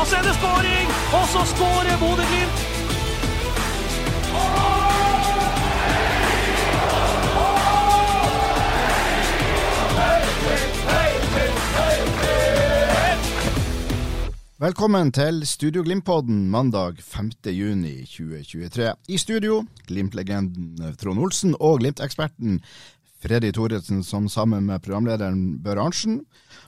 Da er det skåring, og så skårer Bodø-Glimt. Velkommen til Studio Glimt-podden mandag 5. juni 2023. I studio Glimt-legenden Trond Olsen og Glimt-eksperten Freddy Thoresen som sammen med programlederen Bør Arntzen.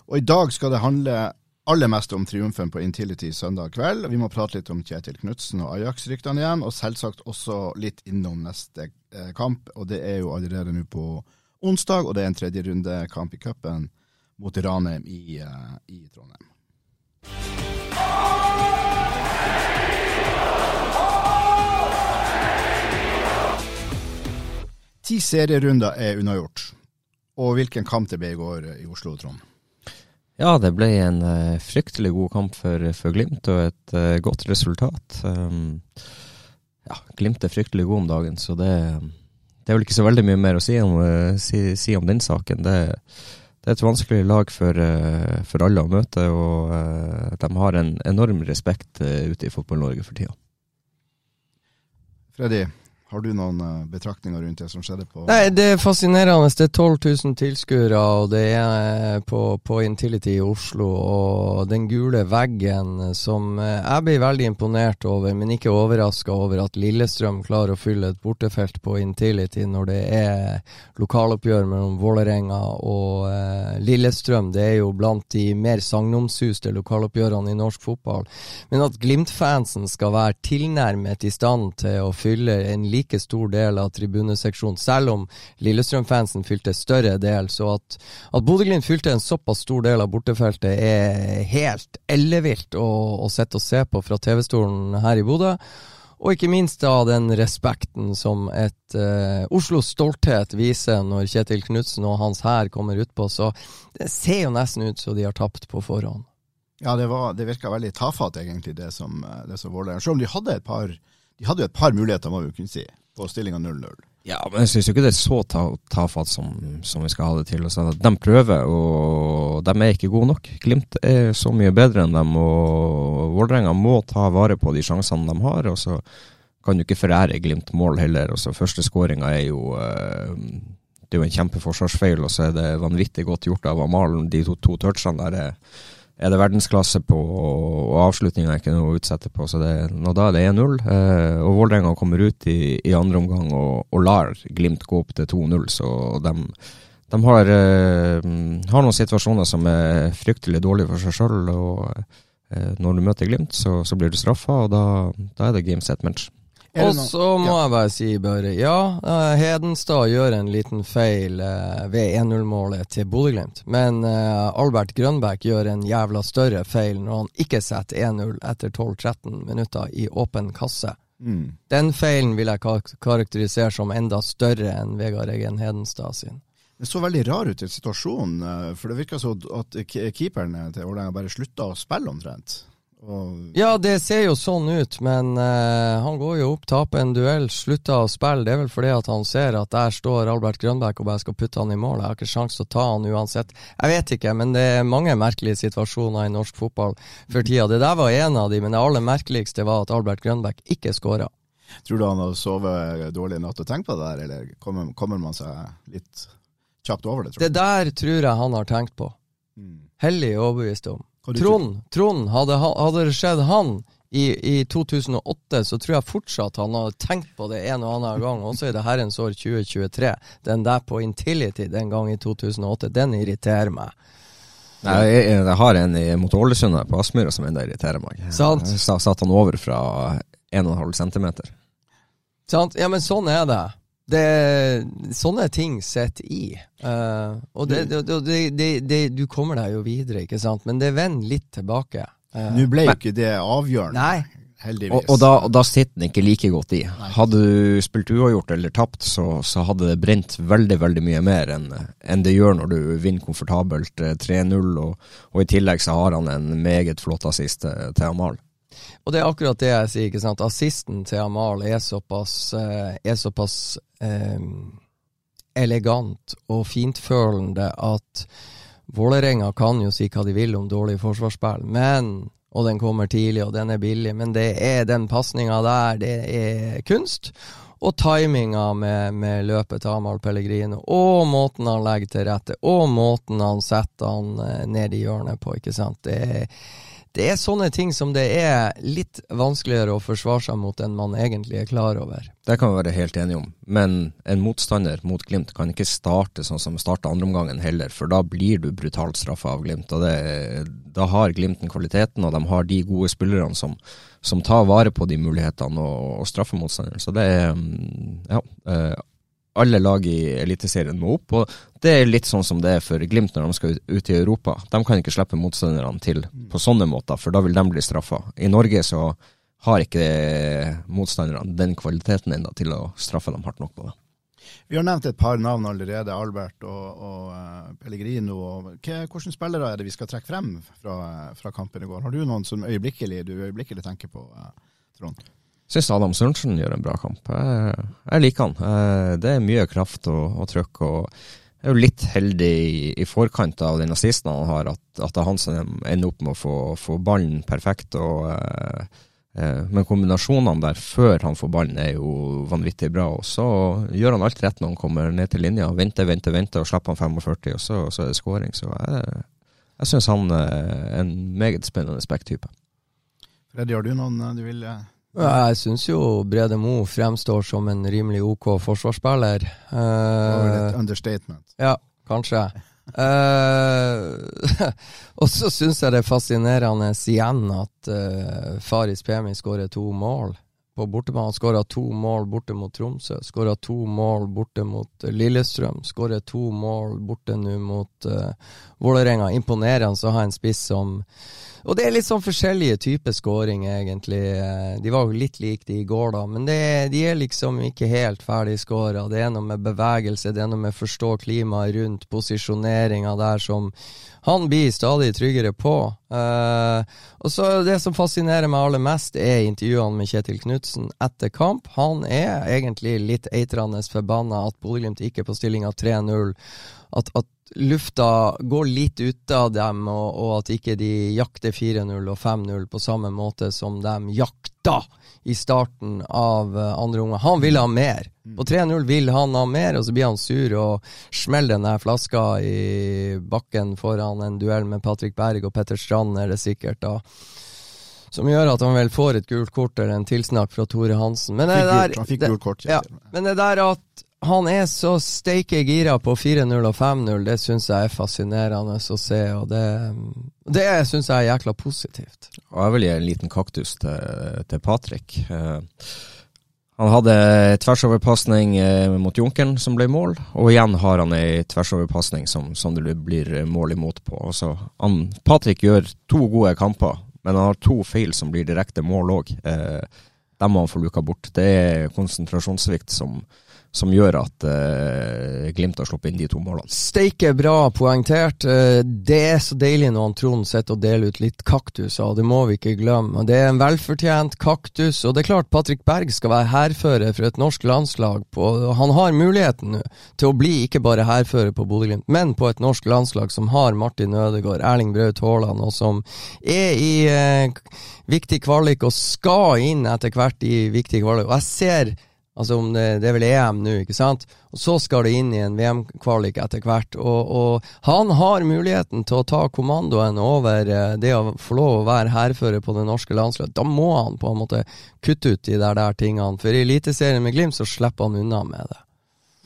Og i dag skal det handle aller mest om triumfen på Intility søndag kveld. Vi må prate litt om Kjetil Knutsen og Ajax-ryktene igjen, og selvsagt også litt innom neste eh, kamp. Og det er jo allerede nå på onsdag, og det er en tredje runde kamp i cupen mot Ranheim i, eh, i Trondheim. Ti serierunder er unnagjort. Og hvilken kamp det ble i går i Oslo, Trond? Ja, det ble en eh, fryktelig god kamp for, for Glimt, og et uh, godt resultat. Um, ja, Glimt er fryktelig god om dagen, så det, det er vel ikke så veldig mye mer å si om, uh, si, si om den saken. Det, det er et vanskelig lag for, for alle å møte, og de har en enorm respekt ute i Fotball-Norge for tida. Freddy, har du noen eh, betraktninger rundt det som skjedde på Nei, det er fascinerende. Det er 12 000 tilskuere, og det er på, på Intility i Oslo. Og den gule veggen som eh, jeg blir veldig imponert over, men ikke overraska over at Lillestrøm klarer å fylle et bortefelt på Intility når det er lokaloppgjør mellom Vålerenga og eh, Lillestrøm. Det er jo blant de mer sagnomsuste lokaloppgjørene i norsk fotball. Men at Glimt-fansen skal være tilnærmet i stand til å fylle en like stor del av tribuneseksjonen, selv om Lillestrøm-fansen fylte større del. Så at, at Bodø-Glimt fylte en såpass stor del av bortefeltet, er helt ellevilt å, å sitte og se på fra TV-stolen her i Bodø. Og ikke minst da den respekten som et eh, Oslos stolthet viser når Kjetil Knutsen og hans hær kommer utpå. Så det ser jo nesten ut som de har tapt på forhånd. Ja, det, var, det virka veldig tafatt, egentlig, det som, eh, det som Vålerenga Selv om de hadde et par de hadde jo et par muligheter, må vi kunne si, på stillinga 0-0. Ja, men jeg syns ikke det er så ta, tafatt som, som vi skal ha det til. Altså, de prøver, og de er ikke gode nok. Glimt er så mye bedre enn dem, og Vålerenga må ta vare på de sjansene de har. og så kan du ikke forære Glimt mål heller. Altså, første skåringa er jo eh, Det er jo en kjempeforsvarsfeil, og så er det vanvittig godt gjort av Amalen. De to, to touchene der er er det verdensklasse på, og avslutninga er ikke noe å utsette på. så det, Da er det 1-0. Eh, og Vålerenga kommer ut i, i andre omgang og, og, lar Glimt gå opp til 2-0. Så de, de har, eh, har, noen situasjoner som er fryktelig dårlige for seg sjøl. Og eh, når du møter Glimt, så, så blir du straffa, og da, da er det game set match. Og så må jeg bare si, bare ja, uh, Hedenstad gjør en liten feil uh, ved 1-0-målet til Bodø-Glimt. Men uh, Albert Grønbæk gjør en jævla større feil når han ikke setter 1-0 etter 12-13 minutter i åpen kasse. Mm. Den feilen vil jeg karakterisere som enda større enn Vegard Eggen Hedenstad sin. Det så veldig rar ut i situasjonen, for det virka som at keeperen til Vålerenga bare slutta å spille omtrent. Og... Ja, det ser jo sånn ut, men uh, han går jo opp, taper en duell, slutter å spille. Det er vel fordi at han ser at der står Albert Grønbæk og bare skal putte han i mål. Jeg har ikke sjanse til å ta han uansett. Jeg vet ikke, men det er mange merkelige situasjoner i norsk fotball for tida. Det der var en av de, men det aller merkeligste var at Albert Grønbæk ikke skåra. Tror du han har sovet dårlig i natt og tenkt på det der, eller kommer, kommer man seg litt kjapt over det? Tror det der tror jeg han har tenkt på. Mm. Hellig overbevist om. Trond, Trond hadde, hadde, det skjedd han i, i, 2008, så tror jeg fortsatt han hadde tenkt på det en og annen gang, også i det herrens år 2023. Den der på Intility den gang i 2008, den irriterer meg. Nei, jeg, jeg, har en i, mot Ålesund på Aspmyra som enda irriterer meg. Sant? Jeg satt han over fra 1,5 cm. Sant? Ja, men sånn er det. Det, sånne ting sitter i. Uh, og det, det, det, du kommer deg jo videre, ikke sant. Men det vender litt tilbake. Uh, Nå ble jo ikke det avgjørende. Nei. Heldigvis. Og, og, da, og, da, sitter den ikke like godt i. Nei. Hadde du spilt uavgjort eller tapt, så, så, hadde det brent veldig veldig mye mer enn en det gjør når du vinner komfortabelt 3-0, og, og, i tillegg så har han en meget flott assist til Amal. Og det er akkurat det jeg sier. ikke sant? Assisten til Amal er såpass, eh, er såpass eh, elegant og fintfølende at Vålerenga kan jo si hva de vil om dårlig forsvarsspill, men og den kommer tidlig, og den er billig, men det er den pasninga der, det er kunst. Og timinga med, med løpet til Amahl Pellegrino, og måten han legger til rette, og måten han setter han eh, ned i hjørnet på, ikke sant. Det er det er sånne ting som det er litt vanskeligere å forsvare seg mot enn man egentlig er klar over. Det kan vi være helt enige om, men en motstander mot Glimt kan ikke starte sånn som starta andreomgangen heller, for da blir du brutalt straffa av Glimt. og det, Da har Glimten kvaliteten, og de har de gode spillerne som, som tar vare på de mulighetene og, og straffer motstanderen. Så det er mm, ja, eh, alle lag i Eliteserien må opp. og Det er litt sånn som det er for Glimt når de skal ut i Europa. De kan ikke slippe motstanderne til på sånne måter, for da vil de bli straffa. I Norge så har ikke motstanderne den kvaliteten ennå til å straffe dem hardt nok på det. Vi har nevnt et par navn allerede, Albert og, og uh, Pellegrino. Hvilke spillere er det vi skal trekke frem fra, fra kampen i går? Har du noen som øyeblikkelig, du øyeblikkelig tenker på, uh, Trond? Syns Adam Sørensen gjør en bra kamp. Jeg, jeg liker han. Eh, det er mye kraft og, og trøkk. og jeg er jo litt heldig i, i forkant av den assisten han har, at, at han som ender opp med å få, få ballen perfekt. og eh, eh, Men kombinasjonene der før han får ballen er jo vanvittig bra. og Så gjør han alt rett når han kommer ned til linja. Venter, venter, venter, og slipper han 45, og så, så er det scoring. Så jeg, jeg syns han er en meget spennende spekk-type. Freddy, har du noen du vil jeg syns jo Brede Mo fremstår som en rimelig OK forsvarsspiller. Uh, det var et understatement. Ja, kanskje. uh, og så syns jeg det er fascinerende igjen at uh, Faris Pemi skårer to mål på bortebane. Han skåra to mål borte mot Tromsø, skåra to mål borte mot Lillestrøm, skårer to mål borte nå mot uh, Vålerenga. Imponerende å ha en spiss som og det er litt sånn forskjellige typer scoring, egentlig. De var jo litt like de i går, da, men det, de er liksom ikke helt ferdig scora. Det er noe med bevegelse, det er noe med å forstå klimaet rundt posisjoneringa der som han blir stadig tryggere på. Uh, og så Det som fascinerer meg aller mest, er intervjuene med Kjetil Knutsen etter kamp. Han er egentlig litt eitrende forbanna at Bodø-Glimt ikke er på stillinga 3-0. At, at lufta går litt ut av dem, og, og at ikke de jakter 4-0 og 5-0 på samme måte som de jakta i starten av uh, andre omgang. Han vil ha mer. Mm. På 3-0 vil han ha mer, og så blir han sur og smeller den der flaska i bakken foran en duell med Patrick Berg og Petter Strand, er det sikkert. da som gjør at han vel får et gult kort eller en tilsnakk fra Tore Hansen. Men det der, han fikk gult kort, ja, men det der at han er så steike gira på 4-0 og 5-0, det syns jeg er fascinerende å se. Og det, det syns jeg er jækla positivt. Og jeg vil gi en liten kaktus til, til Patrick. Uh, han hadde tversoverpasning uh, mot Junkeren som ble mål, og igjen har han ei tversoverpasning som, som det blir mål imot på. Altså, han, Patrick gjør to gode kamper, men han har to feil som blir direkte mål òg. Uh, dem må han få luka bort. Det er konsentrasjonssvikt som som gjør at uh, Glimt har sluppet inn de to målene. Steike bra poengtert. Uh, det er så deilig når han Trond sitter og deler ut litt kaktuser, og det må vi ikke glemme. Det er en velfortjent kaktus, og det er klart Patrick Berg skal være hærfører for et norsk landslag. På, han har muligheten nå til å bli ikke bare hærfører på Bodø-Glimt, men på et norsk landslag som har Martin Ødegaard, Erling Braut Haaland, og som er i uh, viktig kvalik og skal inn etter hvert i viktig kvalik. Og jeg ser Altså om det, det, er vel EM nå, ikke sant? Og så skal det inn i en VM-kvalik etter hvert. Og, og, han har muligheten til å ta kommandoen over eh, det å få lov å være hærfører på det norske landslaget. Da må han på en måte kutte ut de der, der tingene. For i Eliteserien med Glimt så slipper han unna med det.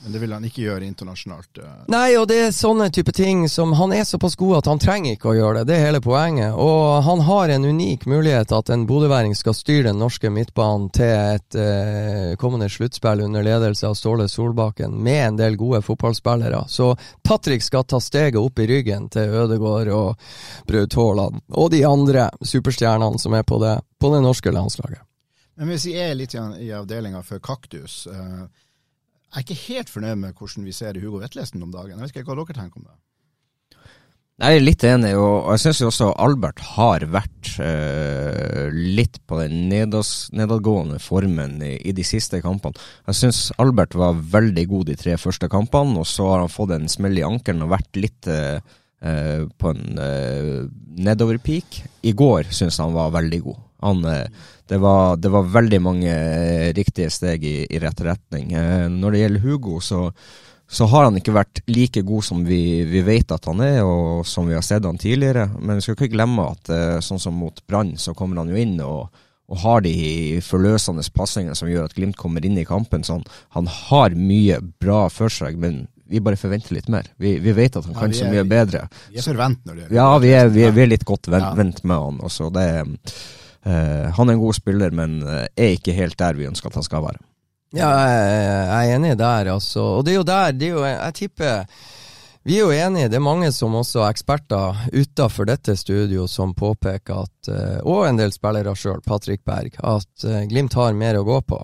Men det vil han ikke gjøre internasjonalt. eh. Nei, og det er sånne type ting som Han er såpass god at han trenger ikke å gjøre det. Det er hele poenget. Og han har en unik mulighet at en bodøværing skal styre den norske midtbanen til et eh, kommende sluttspill under ledelse av Ståle Solbakken, med en del gode fotballspillere. Så Patrick skal ta steget opp i ryggen til Ødegård og Braut Haaland og de andre superstjernene som er på det, på det norske landslaget. Men hvis vi er litt i avdelinga for kaktus eh, Jeg er ikke helt fornøyd med hvordan vi ser Hugo Vetlesen om dagen. Jeg vet ikke hva dere tenker om det? Jeg er litt enig, og jeg syns også Albert har vært eh, litt på den nedas, nedadgående formen i, i de siste kampene. Jeg syns Albert var veldig god de tre første kampene, og så har han fått en smell i ankelen og vært litt eh, eh, på en eh, nedoverpeak. I går syns han var veldig god. Han, eh, det, var, det var veldig mange eh, riktige steg i, i rett retning. Eh, når det gjelder Hugo, så så har han ikke vært like god som vi, vi, vet at han er, og som vi har sett han tidligere. Men vi skal ikke glemme at sånn som mot Brann, så kommer han jo inn og, og har de forløsende passingene som gjør at Glimt kommer inn i kampen. Så han, han har mye bra for seg, men vi bare forventer litt mer. Vi, vi vet at han Ja, kan er, så mye bedre. Vi er forvent når det gjelder Ja, vi er, vi er, vi er litt godt vent, Ja. vent med han også. Det, er, han er en god spiller, men eh, er ikke helt der vi ønsker at han skal være. Ja, jeg, er enig der, altså. Og det er jo der, det er jo, jeg tipper vi er jo enige, det er mange som også er eksperter utafor dette studio som påpeker at, eh, og en del spillere sjøl, Patrick Berg, at eh, Glimt har mer å gå på.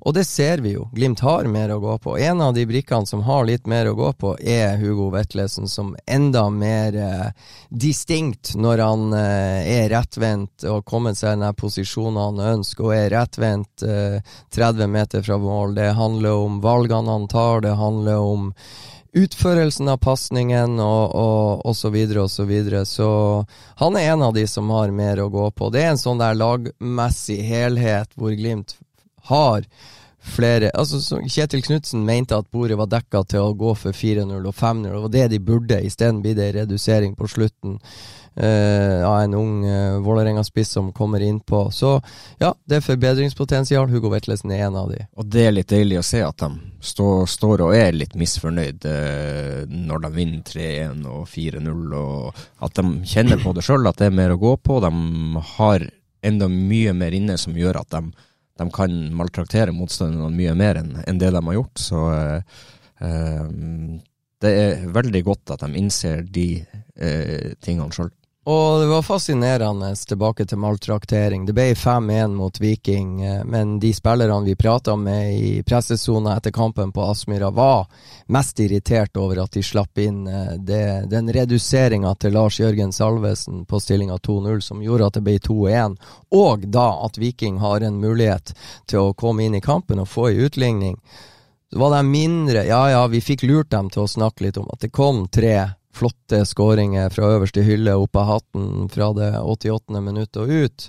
Og det ser vi jo, Glimt har mer å gå på. En av de brikkene som har litt mer å gå på, er Hugo Vetlesen, som enda mer eh, distinkt når han eh, er rettvendt og kommet seg i den posisjonen han ønsker, og er rettvendt eh, 30 meter fra mål. Det handler om valgene han tar, det handler om utførelsen av pasningen og, og, og så videre og så videre. Så han er en av de som har mer å gå på. Det er en sånn der lagmessig helhet hvor Glimt har flere altså Kjetil Knutsen mente at bordet var dekka til å gå for 4-0 og 5-0, og det de burde. Isteden blir det en redusering på slutten eh, av en ung eh, Vålerenga-spiss som kommer innpå. Så ja, det er forbedringspotensial. Hugo Vetlesen er en av de. Og det er litt deilig å se at de stå, står og er litt misfornøyd eh, når de vinner 3-1 og 4-0, og at de kjenner på det sjøl, at det er mer å gå på. De har enda mye mer inne som gjør at de, de kan maltraktere motstanderne mye mer enn en det de har gjort. Så eh, eh, det er veldig godt at de innser de eh, tingene sjøl. Og det var fascinerende tilbake til maltraktering. Det ble 5-1 mot Viking, eh, men de spillerne vi prata med i pressesona etter kampen på Aspmyra, var mest irritert over at de slapp inn eh, det, den reduseringa til Lars Jørgen Salvesen på stillinga 2-0 som gjorde at det ble 2-1, og da at Viking har en mulighet til å komme inn i kampen og få ei utligning. Så var de mindre Ja ja, vi fikk lurt dem til å snakke litt om at det kom tre flotte skåringer fra øverste hylle opp av hatten fra det 88. minuttet og ut.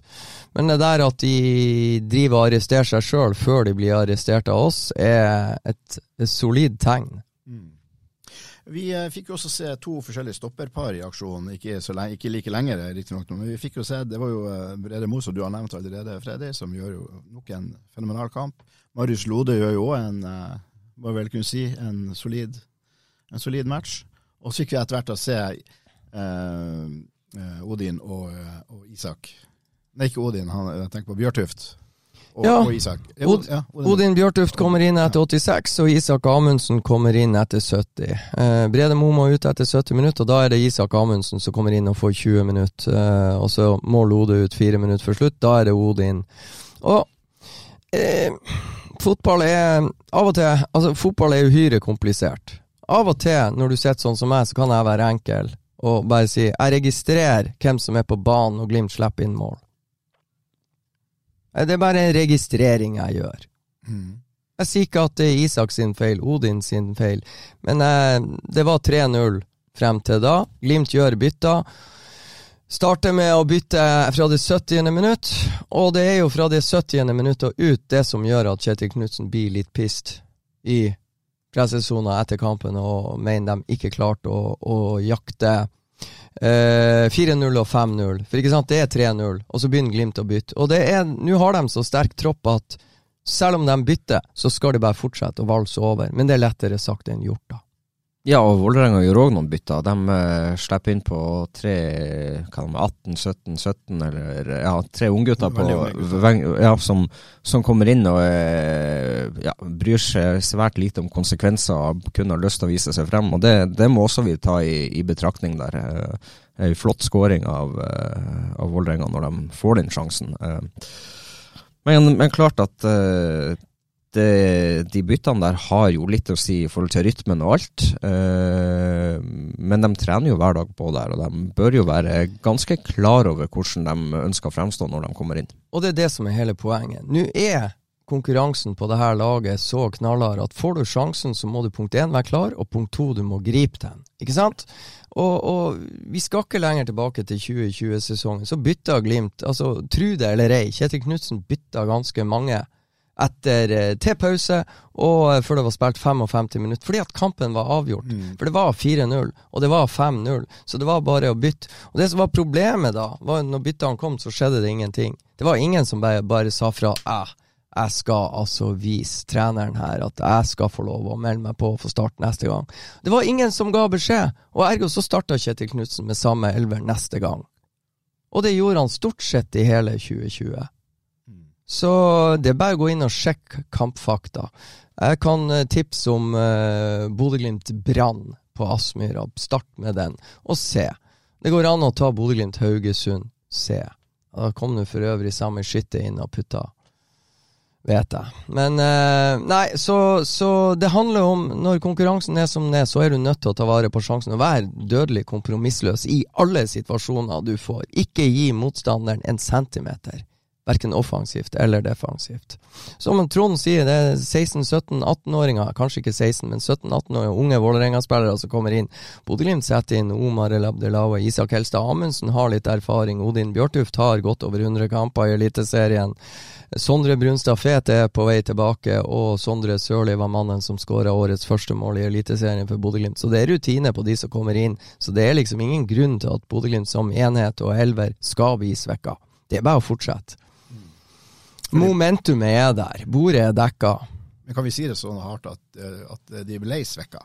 Men det der at de driver og arresterer seg sjøl før de blir arrestert av oss, er et, et solid tegn. Vi eh, fikk jo også se to forskjellige stopperpar i aksjon, ikke, lenge, ikke like lenger riktignok, men vi fikk jo se, det var jo eh, Brede Moe, som du har nevnt allerede, Freddy, som gjør jo nok en fenomenal kamp. Marius Lode gjør jo òg en, hva må vel kunne si, en solid, en solid match. Og så fikk vi etter hvert å se eh, eh, Odin og, eh, og Isak. Nei, ikke Odin, han, jeg tenker på Bjørtuft og, Ja. og Isak. Ja, Od ja, Odin Bjørtuft kommer inn etter 86, og Isak Amundsen kommer inn etter 70. Eh, Brede Mo må ut etter 70 minutter, og da er det Isak Amundsen som kommer inn og får 20 minutter. Eh, og så må Lode ut fire minutter før slutt, da er det Odin. Og eh, fotball er av og til Altså, fotball er uhyre komplisert. Av og til, når du sitter sånn som meg, så kan jeg være enkel og bare si jeg registrerer hvem som er på banen, og Glimt slipper inn mål. Eh, Det er bare en registrering jeg gjør. Jeg sier ikke at det er Isak sin feil, Odin sin feil, men eh, det var 3-0 frem til da. Glimt gjør bytter. Starter med å bytte fra det 70. minutt, og det er jo fra det 70. minutt og ut det som gjør at Kjetil Knutsen blir litt pissed i pressesona etter kampen og mener de ikke klarte å, å jakte eh, 4-0 og 5-0. For ikke sant, det er 3-0, og så begynner Glimt å bytte. Og det er, nå har de så sterk tropp at selv om de bytter, så skal de bare fortsette å valse over. Men det er lettere sagt enn gjort, da. Ja, og Vålerenga gjør òg noen bytter. De uh, slipper inn på tre hva de, 18, 17, 17 eller ja, tre unggutter ja, som, som, kommer inn og uh, ja, bryr seg svært lite om konsekvenser, kun har lyst til å vise seg frem. og Det, det må også vi ta i, i betraktning der. Uh, en flott skåring av, uh, av Vålerenga når de får den sjansen. Men, men, klart at det, de byttene der har jo litt å si i forhold til rytmen og alt. Eh, men de trener jo hver dag på der, og de bør jo være ganske klar over hvordan de ønsker å fremstå når de kommer inn. Og det er det som er hele poenget. Nå er konkurransen på det her laget så knallhard at får du sjansen, så må du punkt én være klar, og punkt to, du må gripe den. Ikke sant? Og, og, vi skal ikke lenger tilbake til 2020-sesongen. Så bytta Glimt, altså tru det eller ei, Kjetil Knutsen bytta ganske mange etter eh, til pause og eh, før det var spilt 55 minutter. Fordi at kampen var avgjort. Mm. For det var 4-0, og det var 5-0. Så det var bare å bytte. Og det som var problemet da, var at når byttene kom, så skjedde det ingenting. Det var ingen som bare, bare sa fra eh, jeg skal altså vise treneren her at jeg skal få lov å melde meg på og få starte neste gang. Det var ingen som ga beskjed, og ergo så starta Kjetil Knutsen med samme elver neste gang. Og det gjorde han stort sett i hele 2020. Så det er bare å gå inn og sjekke kampfakta. Jeg kan eh, tipse om uh, Bodø-Glimt Brann på Aspmyra. Start med den, og se. Det går an å ta Bodø-Glimt Haugesund. Se. Da kom du for øvrig samme Skytte inn og putta, vet jeg. Men uh, Nei, så, så, det handler om Når konkurransen er som den er, så er du nødt til å ta vare på sjansen og være dødelig kompromissløs i alle situasjoner du får. Ikke gi motstanderen en centimeter verken offensivt eller defensivt. Som Trond sier, det er 16-17-18-åringer, kanskje ikke 16, men 17-18-åringer, unge Vålerenga-spillere som kommer inn. Bodø-Glimt setter inn Omar El Abdelawa, Isak Helstad Amundsen har litt erfaring, Odin Bjørtuft har gått over 100 kamper i Eliteserien. Sondre Brunstad Fet er på vei tilbake, og Sondre Sørli var mannen som skåra årets første mål i Eliteserien for Bodø-Glimt. Så det er rutine på de som kommer inn. Så det er liksom ingen grunn til at Bodø-Glimt som enhet og elver skal bli svekka. Det er bare å fortsette. Momentumet er der. Bordet er dekka. Men kan vi si det sånn hardt at, eh, at de ble svekka?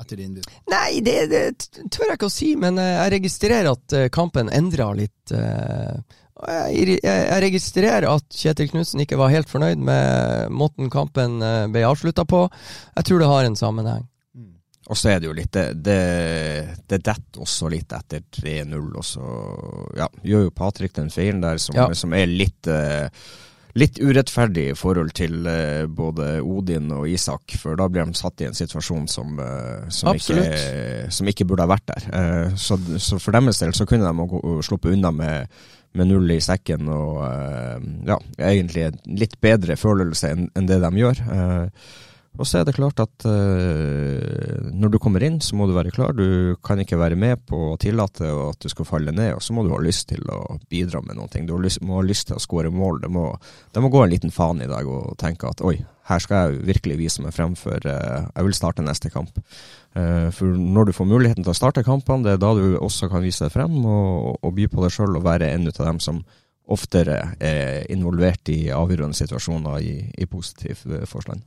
Etter din bit? Nei, det, det, tør jeg ikke å si, men eh, jeg registrerer at eh, kampen endra litt. Jeg, jeg registrerer at Kjetil Knutsen ikke var helt fornøyd med måten kampen ble avslutta på. Jeg tror det har en sammenheng. Og så er det jo litt Det, det, det detter også litt etter 3-0, og så ja, gjør jo Patrick den feilen der som, ja. som er litt uh, litt urettferdig i forhold til uh, både Odin og Isak, for da blir de satt i en situasjon som, uh, som, ikke, som ikke, burde ha vært der. Uh, så, så, for deres del så kunne de sluppet unna med, med null i sekken og ja, egentlig en litt bedre følelse enn, det de gjør. Uh, og så er det klart at uh, når du kommer inn, så må du være klar. Du kan ikke være med på å tillate at du skal falle ned, og så må du ha lyst til å bidra med noe. Du må ha lyst til å skåre mål. Det må, det må, gå en liten faen i dag og tenke at oi, her skal jeg virkelig vise meg frem, for uh, jeg vil starte neste kamp. Uh, for når du får muligheten til å starte kampene, det er da du også kan vise deg frem og, og by på deg sjøl og være en av dem som oftere er involvert i avgjørende situasjoner i, i positiv forstand.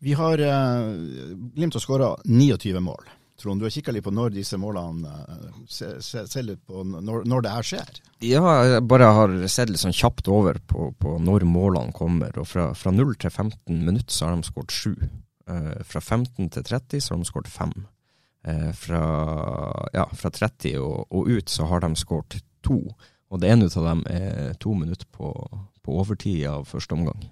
Vi har Glimt har skåra 29 mål. Trond, du har kikka litt på når disse målene uh, se, se, se, litt på når, når, det her skjer? Ja, jeg bare har sett litt sånn kjapt over på, på når målene kommer. og Fra, fra 0 til 15 minutter så har de skåret 7. Uh, fra 15 til 30 så har de skåret 5. Uh, fra, ja, fra 30 og, og, ut så har de skåret 2. Og det ene av dem er to minutter på, på overtid av første omgang.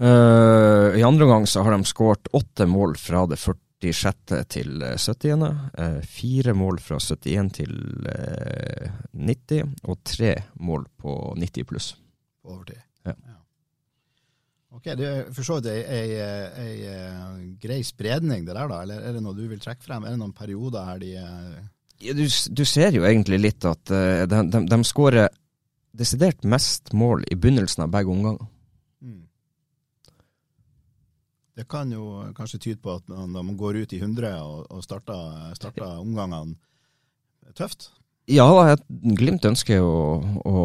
Uh, I andre omgang så har de skåret åtte mål fra det 46. til 70. Uh, fire mål fra 71 til uh, eh, 90, og tre mål på 90 pluss. På overtid. Ja. ja. Ok, Det er for så vidt ei, grei spredning, det der, da? Eller er det noe du vil trekke frem? Er det noen perioder her de ja, du, du, ser jo egentlig litt at de, de, de skårer desidert mest mål i begynnelsen av begge omganger. Det kan jo kanskje tyde på at når man går ut i 100 og, og starter, starter omgangene tøft? Ja, Glimt ønsker å, å,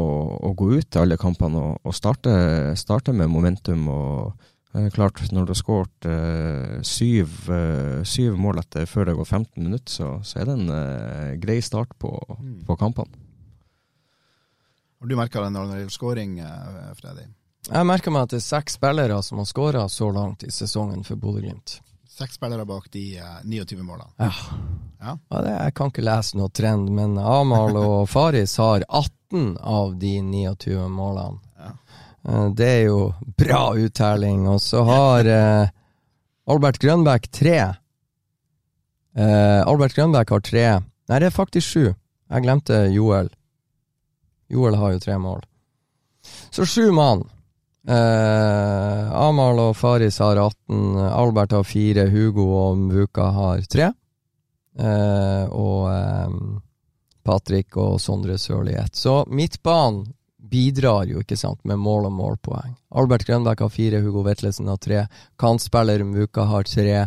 å, gå ut til alle kampene og, og starte, starte, med momentum. og eh, klart, Når du har skåret eh, syv, eh, syv, mål etter før det går 15 minutter, så, så er det en eh, grei start på, mm. på kampene. Har du merka det når det gjelder skåring, eh, Freddy? Jeg merker meg at det er seks spillere som har skåra så langt i sesongen for Bodø-Glimt. Seks spillere bak de 29 eh, målene. Ja. ja. ja det, jeg kan ikke lese noe trend, men Amal og Faris har 18 av de 29 målene. Ja. Uh, det er jo bra uttelling. Og så har uh, Albert Grønbæk tre. Albert Grønbæk har tre. Nei, det er faktisk sju. Jeg glemte Joel. Joel har jo tre mål. Så sju mann. Eh, Amal og Faris har 18, Albert har 4, Hugo og Mvuka har 3. Eh, og eh, Patrick og Sondre Sørli 1. Så midtbanen bidrar jo ikke sant, med mål og målpoeng. Albert Grønbæk har 4, Hugo Vetlesen har 3, kantspiller Mvuka har 3.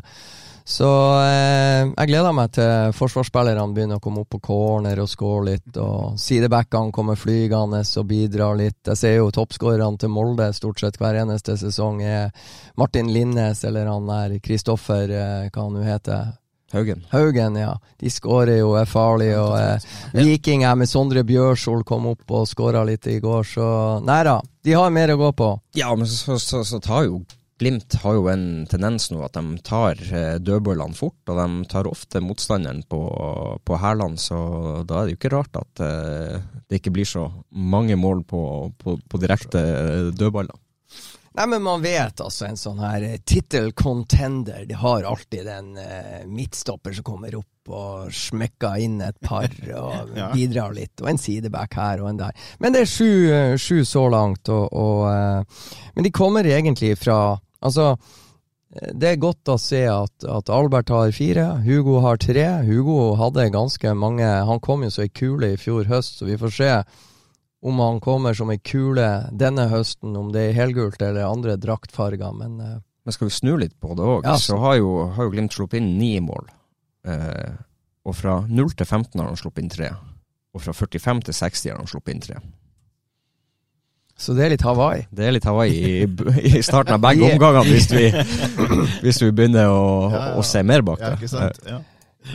Så eh, jeg gleder meg til forsvarsspillerne begynner å komme opp på corner og score litt, og sidebackene kommer flygende og bidrar litt. Jeg ser jo toppskårerne til Molde stort sett hver eneste sesong er Martin Linnes eller han der Kristoffer, eh, hva han nå heter. Haugen. Haugen, ja. De skårer jo, er farlige. Og eh, Viking er med Sondre Bjørsol kom opp og skåra litt i går, så Nei da, de har mer å gå på. Ja, men så, så, så tar jo Glimt har jo en tendens nå at de tar eh, dødballene fort, og de tar ofte motstanderen på, på hælene, så da er det jo ikke rart at uh, det ikke blir så mange mål på, på, på direkte eh, dødballer. Nei, men man vet altså en sånn her tittel contender, de har alltid den eh, midtstopper som kommer opp og smekker inn et par og ja. bidrar litt, og en sideback her og en der. Men det er sju, sju så langt, og, og Men de kommer egentlig fra Altså, det er godt å se at, at, Albert har fire, Hugo har tre. Hugo hadde ganske mange Han kom jo som ei kule i fjor høst, så vi får se om han kommer som ei kule denne høsten, om det er helgult eller andre draktfarger, men uh, Men skal vi snu litt på det òg, ja, så, så har jo, har jo, Glimt sluppet inn ni mål. Uh, og fra 0 til 15 har han sluppet inn tre. Og fra 45 til 60 har han sluppet inn tre. Så det er litt Hawaii? Det er litt Hawaii i, i starten av begge omgangene, hvis vi, hvis vi begynner å, ja, ja. å, se mer bak det. Ja, ikke sant? Ja.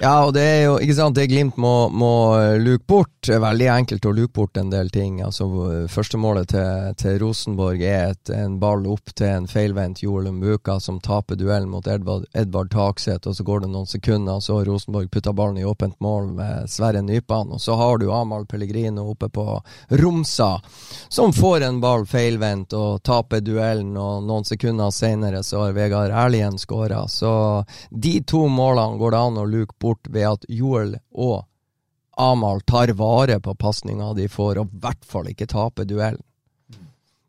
Ja, og det er jo ikke sant, det Glimt må, må luke bort. Det er veldig enkelt å luke bort en del ting. Altså, Førstemålet til, til Rosenborg er et, en ball opp til en feilvendt Joel Mbuka som taper duellen mot Edvard, Edvard Takseth, og så går det noen sekunder, så har Rosenborg putta ballen i åpent mål med Sverre Nypan. Og så har du Amahl Pellegrino oppe på Romsa, som får en ball feilvendt og taper duellen, og noen sekunder senere så har Vegard Erlien skåra. Så de to målene går det an å luke bort ved at Joel og Amal tar vare på pasninga de får, og i hvert fall ikke taper duellen.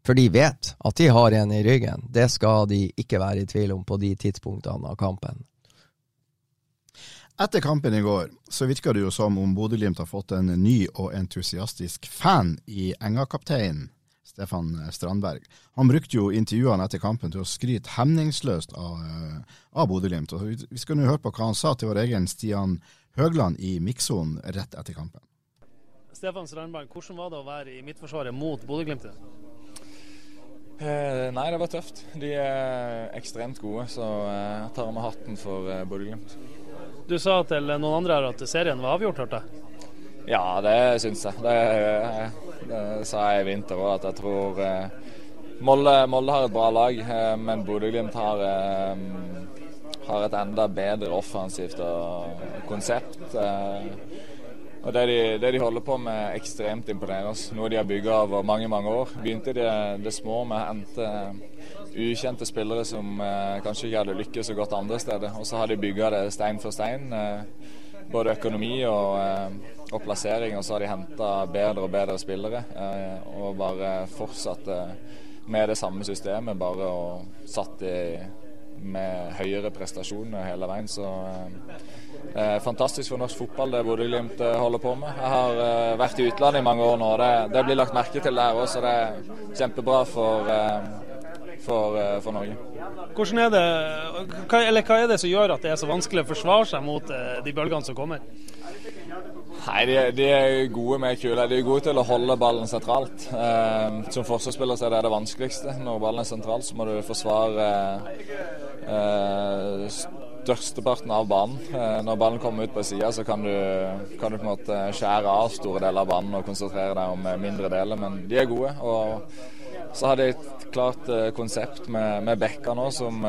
For de vet at de har en i ryggen. Det skal de ikke være i tvil om på de tidspunktene av kampen. Etter kampen i går så virka det jo som om Bodø-Glimt har fått en ny og entusiastisk fan i Enga-kapteinen Stefan Strandberg. Han brukte jo intervjuene etter kampen til å skryte hemningsløst av, eh, av Bodø-Glimt. Vi skal nå høre på hva han sa til vår egen Stian Høgland i mikssonen rett etter kampen. Stefan Strandberg, hvordan var det å være i Midtforsvaret mot Bodø-Glimt? Eh, nei, det var tøft. De er ekstremt gode, så jeg tar med hatten for eh, Bodø-Glimt. Du sa til noen andre her at serien var avgjort, hørte jeg? Ja, det syns jeg. Det, det, sa jeg i vinter òg, at jeg tror eh, Molde, Molde, har et bra lag, eh, men Bodø-Glimt har, eh, har, et enda bedre offensivt konsept. Og det de, det de, holder på med, ekstremt imponerende. Noe de har bygga over mange mange år. Begynte de det små med å hente ukjente spillere som kanskje ikke hadde lykkes så godt andre steder. Og så har de bygga det stein for stein. Både økonomi og, eh, og plassering, og så har de henta bedre og bedre spillere. Eh, og bare fortsatt med det samme systemet, bare og satt i med høyere prestasjoner hele veien. Så eh, fantastisk for norsk fotball det Bodø-Glimt eh, holder på med. Jeg har eh, vært i utlandet i mange år nå, og det, det blir lagt merke til der òg, så det er kjempebra for, eh, for, eh, for Norge. Hvordan er det, eller hva er det som gjør at det er så vanskelig å forsvare seg mot de bølgene som kommer? Nei, de, de, er gode med kula. De er gode til å holde ballen sentralt. Eh, som forsvarsspiller så er det det vanskeligste. Når ballen er sentralt, så må du forsvare eh, størsteparten av banen. Eh, når ballen kommer ut på sida, så kan du, kan du, på en måte skjære av store deler av banen og konsentrere deg om mindre deler. Men de er gode. og så har de et klart uh, konsept med, med bekker nå som,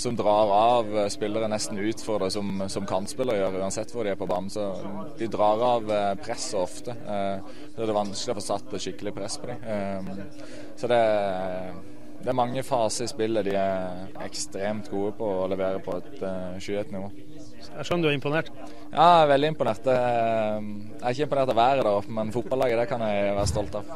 som, drar av spillere nesten ut for det, som, som kantspillere gjør, uansett hvor de er på banen. Så de drar av presset ofte. så det er vanskelig å få satt skikkelig press på dem. så det, det, er mange faser i spillet de er ekstremt gode på å levere på et skyhøyt nivå. Jeg skjønner du er imponert? Ja, jeg er veldig imponert. Jeg er ikke imponert av været der men fotballaget det kan jeg være stolt av.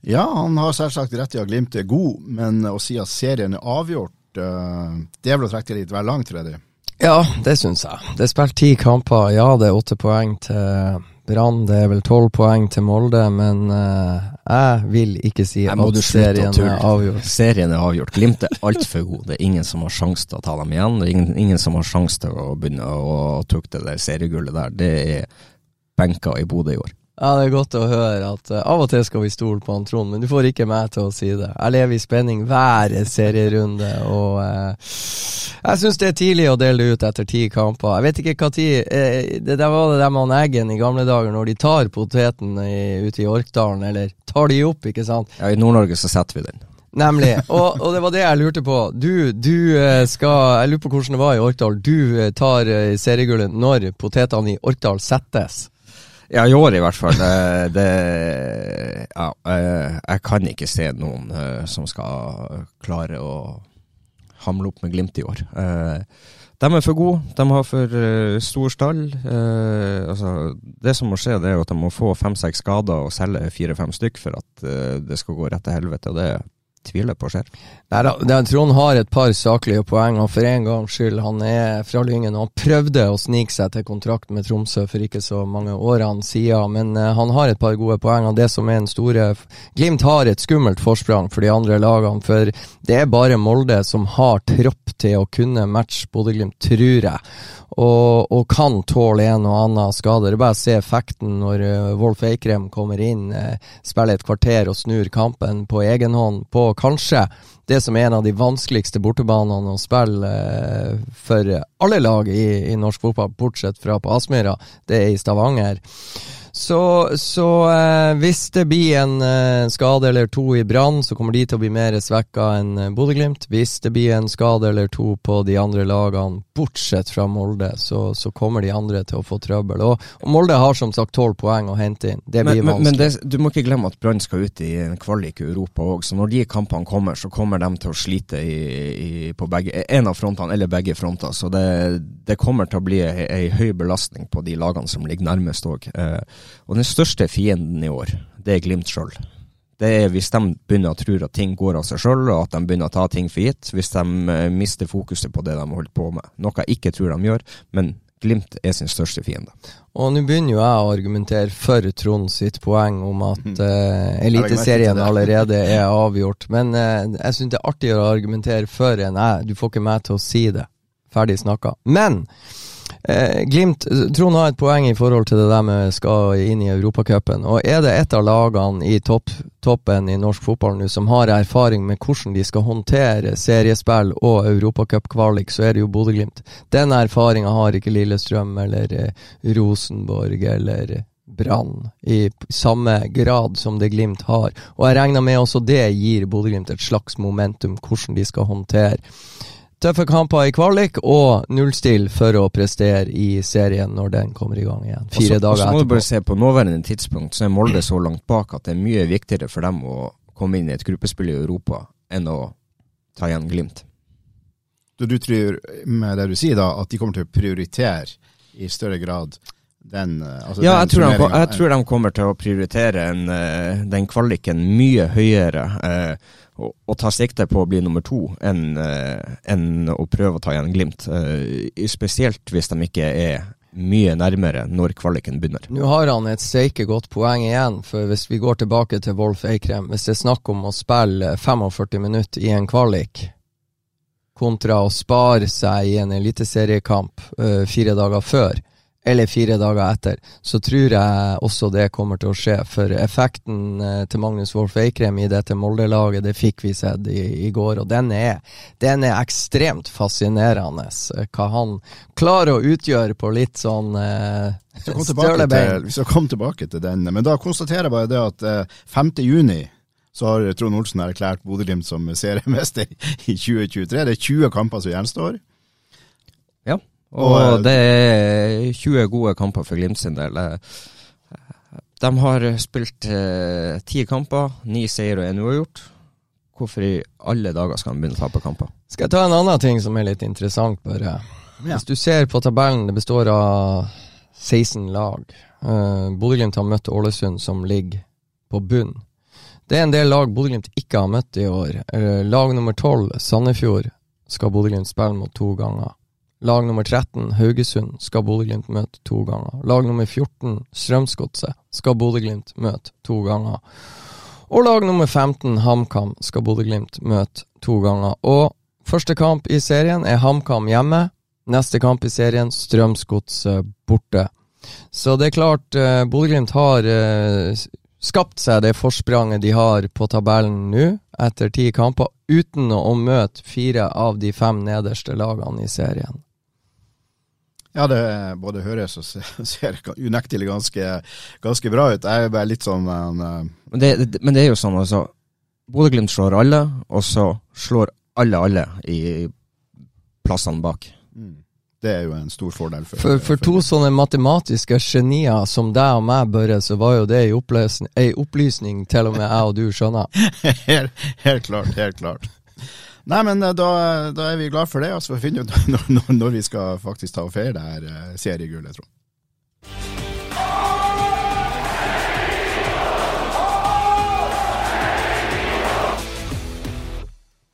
Ja, han har selvsagt rett i at Glimt er god, men å si at serien er avgjort, eh, det er vel å trekke det litt vel langt, Freddy? Ja, det syns jeg. Det er spilt ti kamper. Ja, det er åtte poeng til Brann. Det er vel tolv poeng til Molde, men uh, jeg vil ikke si at serien er avgjort. Serien er avgjort. Glimt er altfor god. Det er ingen som har sjanse til å ta dem igjen. Det er ingen, ingen som har sjanse til å begynne å tukte det seriegullet der. Det er benka i Bodø i år. Ja, Det er godt å høre at uh, av og til skal vi stole på han Trond, men du får ikke meg til å si det. Jeg lever i spenning hver serierunde, og uh, jeg syns det er tidlig å dele det ut etter ti kamper. Jeg vet ikke hva tid uh, Det der var det der med han Eggen i gamle dager, når de tar poteten i, ute i Orkdalen, eller tar de opp, ikke sant? Ja, i Nord-Norge så setter vi den. Nemlig. Og, og, det var det jeg lurte på. Du, du skal Jeg lurer på hvordan det var i Orkdal. Du tar seriegullet når potetene i Orkdal settes. Ja, i år i hvert fall. Det, det Ja, eh, jeg kan ikke se noen uh, som skal klare å hamle opp med Glimt i år. Uh, de er for gode. De har for stor stall. Altså, det som må skje, det er at de må få fem-seks skader og selge fire-fem stykk for at det skal gå rett til helvete. og det tviler på skjer. Nei da, Trond har et par saklige poeng, og for en gangs skyld, han er fra Lyngen. og Han prøvde å snike seg til kontrakt med Tromsø for ikke så mange årene siden, men uh, han har et par gode poeng. og det som er en store Glimt har et skummelt forsprang for de andre lagene, for det er bare Molde som har tropp til å kunne matche Bodø-Glimt, tror jeg og, og, kan tåle en og annen skade. Det er bare å se effekten når uh, Wolf Eikrem kommer inn, uh, spiller et kvarter og snur kampen på egen hånd på kanskje det som er en av de vanskeligste bortebanene å spille uh, for alle lag i, i norsk fotball, bortsett fra på Aspmyra. Det er i Stavanger. Så, så eh, hvis det blir en eh, skade eller to i Brann, så kommer de til å bli mer svekka enn eh, Bodø-Glimt. Hvis det blir en skade eller to på de andre lagene, bortsett fra Molde, så, så kommer de andre til å få trøbbel. Og, og Molde har som sagt tolv poeng å hente inn. Det blir men, vanskelig. Men det, du må ikke glemme at Brann skal ut i en kvalik i Europa òg, så når de kampene kommer, så kommer de til å slite i, i, på begge, en av frontene, eller begge fronter. Så det, det kommer til å bli ei, ei høy belastning på de lagene som ligger nærmest òg. Eh, og den største fienden i år, det er Glimt sjøl. Det er hvis de begynner å tro at ting går av seg sjøl, og at de begynner å ta ting for gitt. Hvis de uh, mister fokuset på det de har holdt på med. Noe jeg ikke tror de gjør, men Glimt er sin største fiende. Og nå begynner jo jeg å argumentere for Trond sitt poeng om at uh, Eliteserien allerede er avgjort. Men uh, jeg syns det er artigere å argumentere for enn jeg. Du får ikke meg til å si det. Ferdig snakka. Men Eh, Glimt, Trond har et poeng i forhold til det der med skal inn i Europacupen. Og er det et av lagene i topp, toppen i norsk fotball nå som har erfaring med hvordan de skal håndtere seriespill og europacupkvalik, så er det jo Bodø-Glimt. Den erfaringa har ikke Lillestrøm eller eh, Rosenborg eller Brann i samme grad som det Glimt har. Og jeg regner med også det gir Bodø-Glimt et slags momentum, hvordan de skal håndtere tøffe kamper i kvalik og nullstill for å prestere i serien når den kommer i gang igjen. Fire også, dager etterpå. Så må du bare se På nåværende tidspunkt så er Molde så langt bak at det er mye viktigere for dem å komme inn i et gruppespill i Europa enn å ta igjen Glimt. Du, du tror med det du sier da, at de kommer til å prioritere i større grad den, eh, altså ja, jeg tror, de, jeg tror, de, kommer til å prioritere en, eh, den kvaliken mye høyere. Eh, og, ta sikte på å bli nummer to enn uh, en å prøve å ta igjen Glimt. Uh, spesielt hvis de ikke er mye nærmere når kvaliken begynner. Nå har han et steike godt poeng igjen, for hvis vi går tilbake til Wolf Eikrem Hvis det er snakk om å spille 45 minutter i en kvalik, kontra å spare seg i en eliteseriekamp uh, fire dager før, eller fire dager etter, så tror jeg også det kommer til å skje. For effekten eh, til Magnus Wolff Eikrem i dette Molde-laget, det fikk vi sett i, i går, og den er, den er, ekstremt fascinerende. eh, Hva han klarer å utgjøre på litt sånn eh, støle bein. vi skal komme tilbake til den, men da konstaterer jeg bare det at eh, 5. juni så har Trond Olsen erklært Bodø-Glimt som seriemester i 2023. Det er 20 kamper som gjenstår. Og, og det er 20 gode kamper for Glimt sin del. De har spilt eh, ti kamper, ni seier og én uavgjort. Hvorfor i alle dager skal de begynne å tape kamper? Skal jeg ta en annen ting som er litt interessant, bare. Ja. Hvis du ser på tabellen, det består av 16 lag. Uh, Bodø-Glimt har møtt Ålesund, som ligger på bunn. Det er en del lag Bodø-Glimt ikke har møtt i år. Uh, lag nummer 12, Sandefjord, skal Bodø-Glimt spille mot to ganger. Lag nummer 13, Haugesund, skal Bodø-Glimt møte to ganger. Lag nummer 14, Strømsgodset, skal Bodø-Glimt møte to ganger. Og lag nummer 15, HamKam, skal Bodø-Glimt møte to ganger. Og første kamp i serien er HamKam hjemme. Neste kamp i serien Strømsgodset borte. Så det er klart, eh, Bodø-Glimt har eh, skapt seg det forspranget de har på tabellen nå, etter ti kamper, uten å møte fire av de fem nederste lagene i serien. Ja, det både høres og ser unektelig ganske, ganske bra ut. Jeg er bare litt sånn men, men, det, men det er jo sånn, altså. Bodø-Glimt slår alle, og så slår alle alle i plassene bak. Mm. Det er jo en stor fordel. For, for, for to sånne matematiske genier som deg og meg, Børre, så var jo det ei opplysning, opplysning til og med jeg og du skjønner. helt, helt klart, helt klart. Nei, men da, da, er vi glad for det, og så får vi finne ut når, når, når, vi skal faktisk ta og feire det her uh, seriegullet, jeg.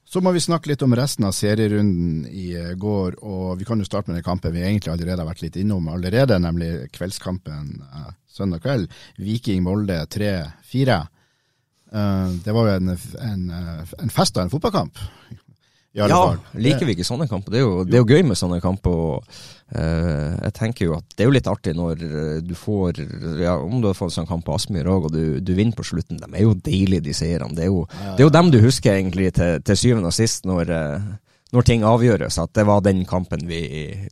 Så må vi snakke litt om resten av serierunden i går, og vi kan jo starte med den kampen vi egentlig allerede har vært litt innom allerede, nemlig kveldskampen søndag kveld. Viking-Molde 3-4. Uh, det var jo en, en, en fest av en fotballkamp. Ja, liker vi ikke sånne kamper? Det er jo, det er jo gøy med sånne kamper. og uh, Jeg tenker jo at det er jo litt artig når du får ja, Om du har fått sånn kamp på Aspmyr òg, og du, du, vinner på slutten. De er jo deilige, de seierne. Det, er jo, ja. det er jo dem du husker egentlig til, til syvende og sist når, uh, når ting avgjøres. At det var den kampen vi,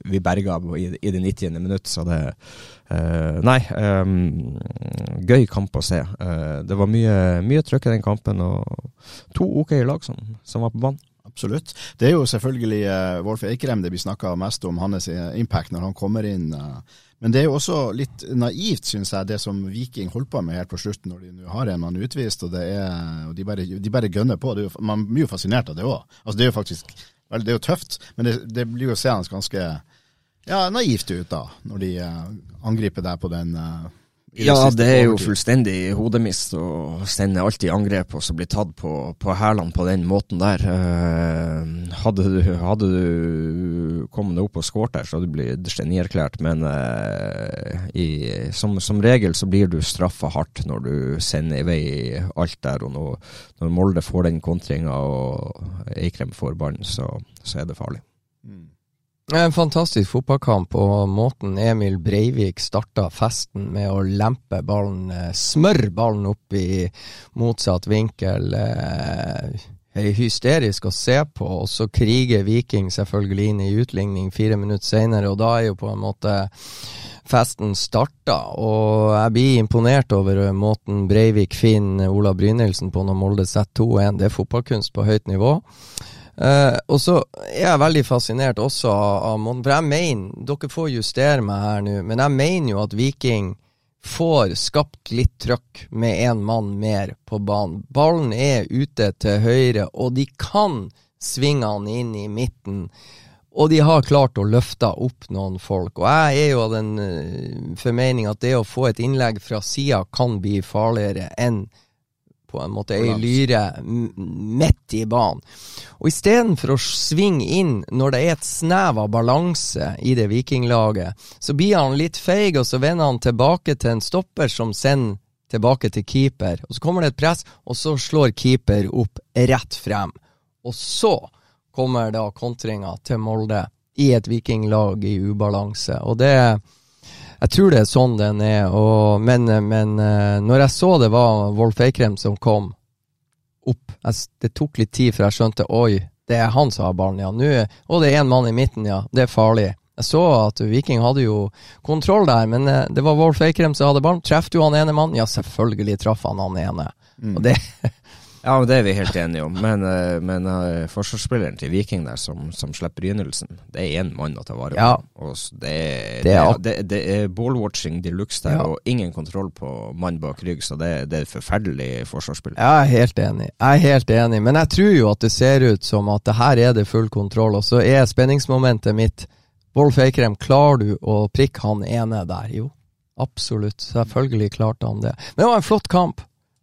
vi berga i, i det 90. minutt. Så det uh, Nei, um, gøy kamp å se. det var mye, mye trøkk i den kampen, og to OK lag som, som var på banen absolutt. Det er jo selvfølgelig uh, Wolf Eikrem det blir snakka mest om, hans impact når han kommer inn. Uh, men det er jo også litt naivt, syns jeg, det som Viking holdt på med helt på slutten, når de nå har en mann utvist, og, er, og de, bare, de bare gønner på. Jo, man blir jo fascinert av det òg. Altså, det er jo faktisk vel, det er jo tøft, men det, det blir jo seende ganske ja, naivt ut da, når de uh, angriper deg på den uh, ja, det er jo fullstendig hodemist å sende alt i angrep og så bli tatt på, på hælene på den måten der. Uh, hadde, du, hadde du kommet opp og skåret der, så hadde du blitt genierklært, men uh, i, som, som, regel så blir du straffa hardt når du sender i vei alt der. Og når, når Molde får den kontringa og Eikrem får ballen, så, så er det farlig. Mm. En fantastisk fotballkamp, og måten Emil Breivik starta festen med å lempe ballen, smør smøre ballen opp i motsatt vinkel. er hysterisk å se på, og så kriger Viking selvfølgelig inn i utligning fire minutter senere, og da er jo på en måte festen starta. Og jeg blir imponert over måten Breivik finner Ola Brynildsen på når Molde setter 2-1. Det er fotballkunst på høyt nivå. Uh, og så er jeg veldig fascinert også av Mon, For jeg mener, dere får justere meg her nå, men jeg mener jo at Viking får skapt litt trøkk med én mann mer på banen. Ballen er ute til høyre, og de kan svinge han inn i midten. Og de har klart å løfte opp noen folk. Og jeg er jo av den uh, formening at det å få et innlegg fra sida kan bli farligere enn på en måte ei lyre midt i banen. Og istedenfor å svinge inn når det er et snev av balanse i det vikinglaget, så blir han litt feig, og så vender han tilbake til en stopper som sender tilbake til keeper. Og så kommer det et press, og så slår keeper opp rett frem. Og så kommer da kontringa til Molde i et vikinglag i ubalanse. Og det Jeg tror det er sånn den er, og, men, men eh, når jeg så det var Wolf Eikrem som kom opp jeg, Det tok litt tid før jeg skjønte oi, det er han som har ballen, ja. Nå, og det er én mann i midten, ja. Det er farlig. Jeg så at Viking hadde jo kontroll der, men eh, det var Wolf Eikrem som hadde ballen. Traff du han ene mannen? Ja, selvfølgelig traff han han ene. Mm. Og det Ja, men det er vi helt enige om. Men, eh, men uh, forsvarsspilleren til Viking der som, som slipper Brynildsen, det er én mann å ta vare på. Ja. Og det, er, Det er det, det er ballwatching de luxe der, Ja. og ingen kontroll på mann bak rygg, så det, det er forferdelig forsvarsspill. Jeg er helt enig. Jeg er helt enig, men jeg tror jo at det ser ut som at det her er det full kontroll, og så er spenningsmomentet mitt Wolf Eikrem, klarer du å prikke han ene der? Jo, absolutt. Selvfølgelig klarte han det. Men det var en flott kamp.